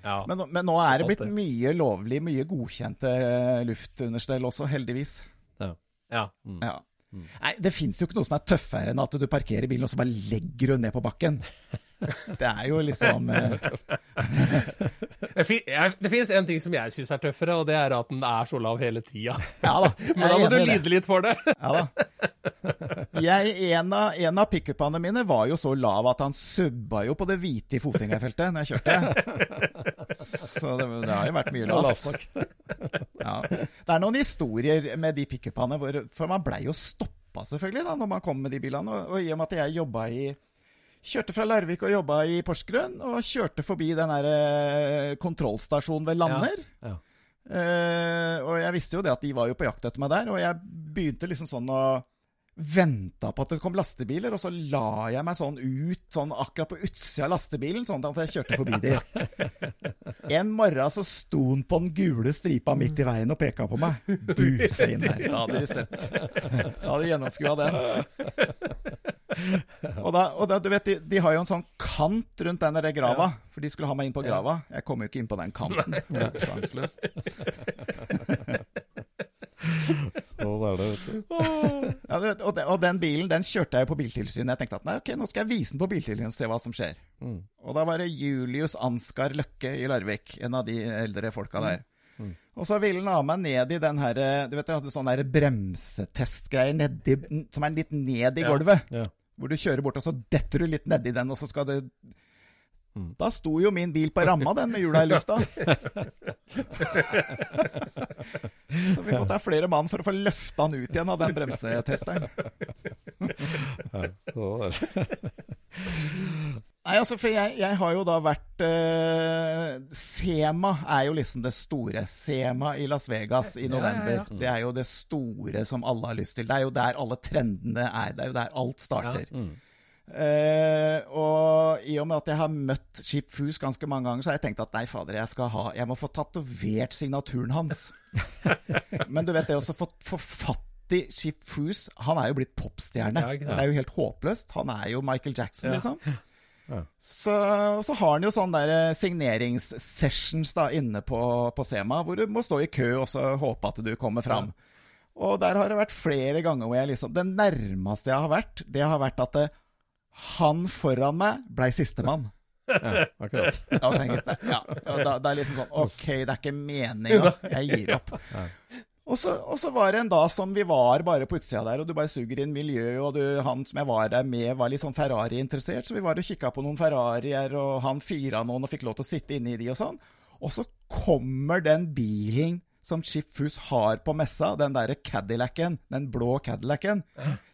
Ja. Men, men nå er det blitt mye lovlig, mye godkjente eh, luftunderstell også, heldigvis. ja. Ja. Nei, det fins jo ikke noe som er tøffere enn at du parkerer bilen og så bare legger du ned på bakken. *laughs* Det er jo liksom eh, Det, fin jeg, det finnes en ting som jeg syns er tøffere, og det er at den er så lav hele tida. Ja da. *laughs* Men da må du lide litt for det. Ja da. Jeg, en av, en av pickupene mine var jo så lav at han subba jo på det hvite i fotgjengerfeltet når jeg kjørte. Så det, det har jo vært mye lavt. Ja. Det er noen historier med de pickupene For man blei jo stoppa, selvfølgelig, da når man kom med de bilene. Og, og i og med at jeg jobba i Kjørte fra Larvik og jobba i Porsgrunn, og kjørte forbi den der eh, kontrollstasjonen ved Lander. Ja. Eh, og jeg visste jo det at de var jo på jakt etter meg der, og jeg begynte liksom sånn å venta på at det kom lastebiler, og så la jeg meg sånn ut, sånn akkurat på utsida av lastebilen, sånn at jeg kjørte forbi de. *laughs* En morgen så sto han på den gule stripa midt i veien og peka på meg. Du skal inn her. Da hadde de sett. Da hadde de gjennomskua den. *laughs* *laughs* Og da, og da, du vet, de, de har jo en sånn kant rundt den der grava, for de skulle ha meg inn på grava. Jeg kom jo ikke inn på den kanten. Sjanseløst. *laughs* Sånn er det, vet du. *laughs* Ja, du vet, og, de, og den bilen den kjørte jeg jo på Biltilsynet. Jeg tenkte at nei, ok, nå skal jeg vise den på Biltilsynet og se hva som skjer. Mm. Og da var det Julius Ansgar Løkke i Larvik, en av de eldre folka der. Mm. Og så ville han ha meg ned i den her Du vet, jeg hadde sånn bremsetestgreier som er litt ned i Ja. gulvet. Ja. Hvor du kjører bort, og så detter du litt nedi den, og så skal det Mm. Da sto jo min bil på ramma, den, med hjula i lufta. *laughs* så vi måtte ha flere mann for å få løfta den ut igjen av den bremsetesteren. Nei, altså, for jeg, jeg har jo da vært eh, Sema er jo liksom det store. Sema i Las Vegas i Ja, ja, november. ja. Det er jo det store som alle har lyst til. Det er jo der alle trendene er. Det er jo der alt starter. Mm. Eh, og i og med at jeg har møtt Chip Foose ganske mange ganger, så har jeg tenkt at nei, fader, jeg skal ha Jeg må få tatovert signaturen hans. *laughs* Men du vet det også, for, få fatt Chip Foose Han er jo blitt popstjerne. Ja, det er jo helt håpløst. Han er jo Michael Jackson, Ja. liksom. *laughs* Ja. Så, så har han jo sånne der eh, signeringssessions da inne på, på Sema, hvor du må stå i kø og så håpe at du kommer fram. Og der har det vært flere ganger hvor jeg liksom Det nærmeste jeg har vært, det har vært at det, han foran meg blei sistemann. Ja, akkurat. *laughs* Da tenker jeg, ja, da, da er liksom sånn OK, det er ikke meninga. *laughs* Jeg gir opp. Og så, og så var det en dag som vi var bare på utsida der, og du bare suger inn miljøet, og du, han som jeg var der med, var litt sånn Ferrari-interessert, så vi var og kikka på noen Ferrarier, og han fira noen og fikk lov til å sitte inne i de og sånn. Og så kommer den bilen som Chip Foose har på messa, den derre Cadillacen, den blå Cadillacen,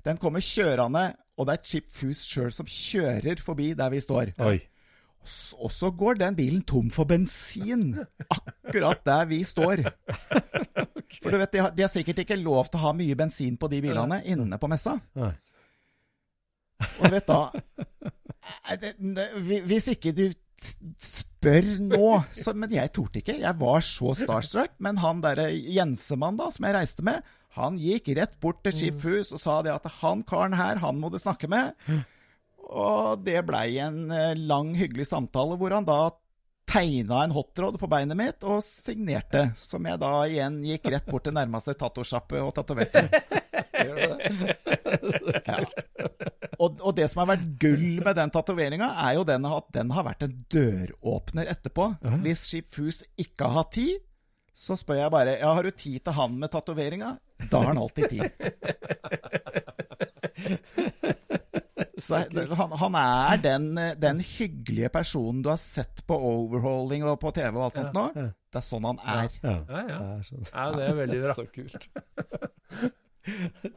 den kommer kjørende, og det er Chip Foose sjøl som kjører forbi der vi står. Oi. Og så går den bilen tom for bensin akkurat der vi står. *laughs* For du vet, de har, de har sikkert ikke lov til å ha mye bensin på de bilene inne på messa. Nei. Og du vet da hvi- Hvis ikke du spør nå så, Men jeg torde ikke. Jeg var så starstruck. Men han derre Jensemann da, som jeg reiste med, han gikk rett bort til Skipshus og sa det at han karen her, han må du snakke med. Og det blei en eh, lang, hyggelig samtale hvor han da tegna en hotrod på beinet mitt og signerte. Som jeg da igjen gikk rett bort til nærmeste tatosjappe og tatoverte. *laughs* *laughs* Ja. Og, og det som har vært gull med den tatoveringa, er jo den at den har vært en døråpner etterpå. Hvis Skipfus ikke har hatt tid, så spør jeg bare ja, har du tid til han med tatoveringa. Da har han alltid tid. *laughs* Så det- han, han er den, den hyggelige personen du har sett på overhauling og på TV og alt sånt nå. Det er sånn han er. Ja. Ja, ja. Det er sånn. Ja, det er veldig bra. *laughs* Så kult. *laughs*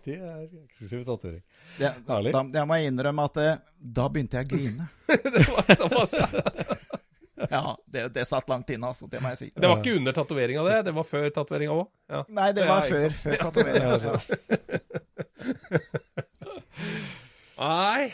Det er eksklusiv tatovering. Det, Herlig. da, jeg må innrømme at eh, da begynte jeg å grine. *laughs* Det var såpass. Ja, det, det satt langt inne, altså. Det må jeg si. Det var ikke under tatoveringa, det. Det var før tatoveringa òg. Ja. Nei, det var Ja, før, før tatoveringa. Nei.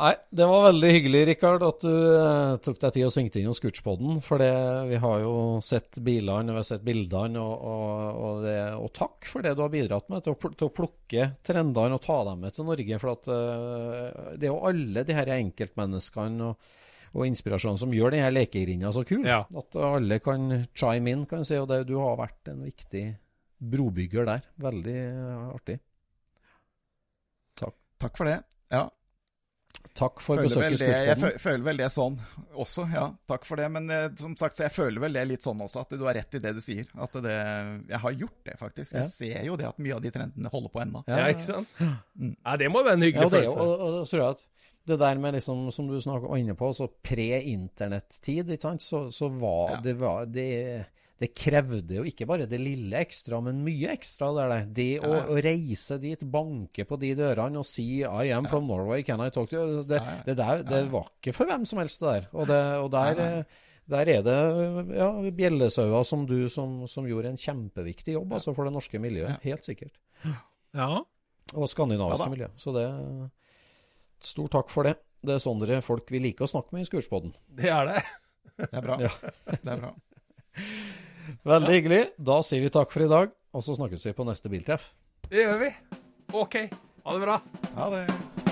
Nei, det var veldig hyggelig, Rikard, at du eh, tok deg tid og svingte inn hos Scootspoden. For det, vi har jo sett bilene, og vi har sett bildene, og, og, og, det, og takk for det du har bidratt med til å, pl- til å plukke trendene og ta dem med til Norge. For at eh, det er jo alle de her enkeltmenneskene og, og inspirasjonen som gjør denne lekegrinda så kul. Ja. At alle kan chime in, kan du si. Og det, du har vært en viktig brobygger der. Veldig artig. artig. Takk for det. Ja, Takk for føler besøket i jeg føler vel det sånn også, ja. Takk for det. Men eh, som sagt, så jeg føler vel det litt sånn også, at du har rett i det du sier. At det Jeg har gjort det, faktisk. Jeg Ja. ser jo det at mye av de trendene holder på ennå. Ja, ikke sant? Ja, det må være en hyggelig ja, det, følelse. og, og, så tror jeg at det der med liksom, som du snakket var inne på, så pre-internett-tid, ikke sant, så, så var Ja. det var det, det krevde jo ikke bare det lille ekstra, men mye ekstra der. Det, det å, Ja, ja. å reise dit, banke på de dørene og si 'I am from Norway, can I talk to you?' Det, Ja, ja. det der det var ikke for hvem som helst, det der. Og, det, og der, der er det ja, bjellesauer som du som, som gjorde en kjempeviktig jobb altså, for det norske miljøet. Helt sikkert. Ja. Og skandinaviske Ja miljø. Så det Stor takk for det. Det er sånne folk vi liker å snakke med i Skurspodden. Det er det. Det er bra. Ja. Det er bra. Veldig hyggelig. Da sier vi takk for i dag, og så snakkes vi på neste biltreff. Det gjør vi. OK. Ha det bra. Ha det.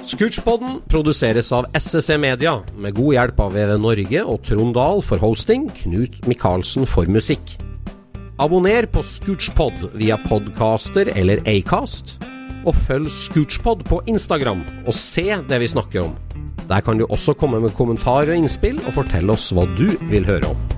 Scootchpoden produseres av SSC Media, med god hjelp av VV Norge og Trond Dahl for hosting, Knut Micaelsen for musikk. Abonner på Scootchpod via podcaster eller Acast, og følg Scootchpod på Instagram og se det vi snakker om. Der kan du også komme med kommentarer og innspill, og fortelle oss hva du vil høre om.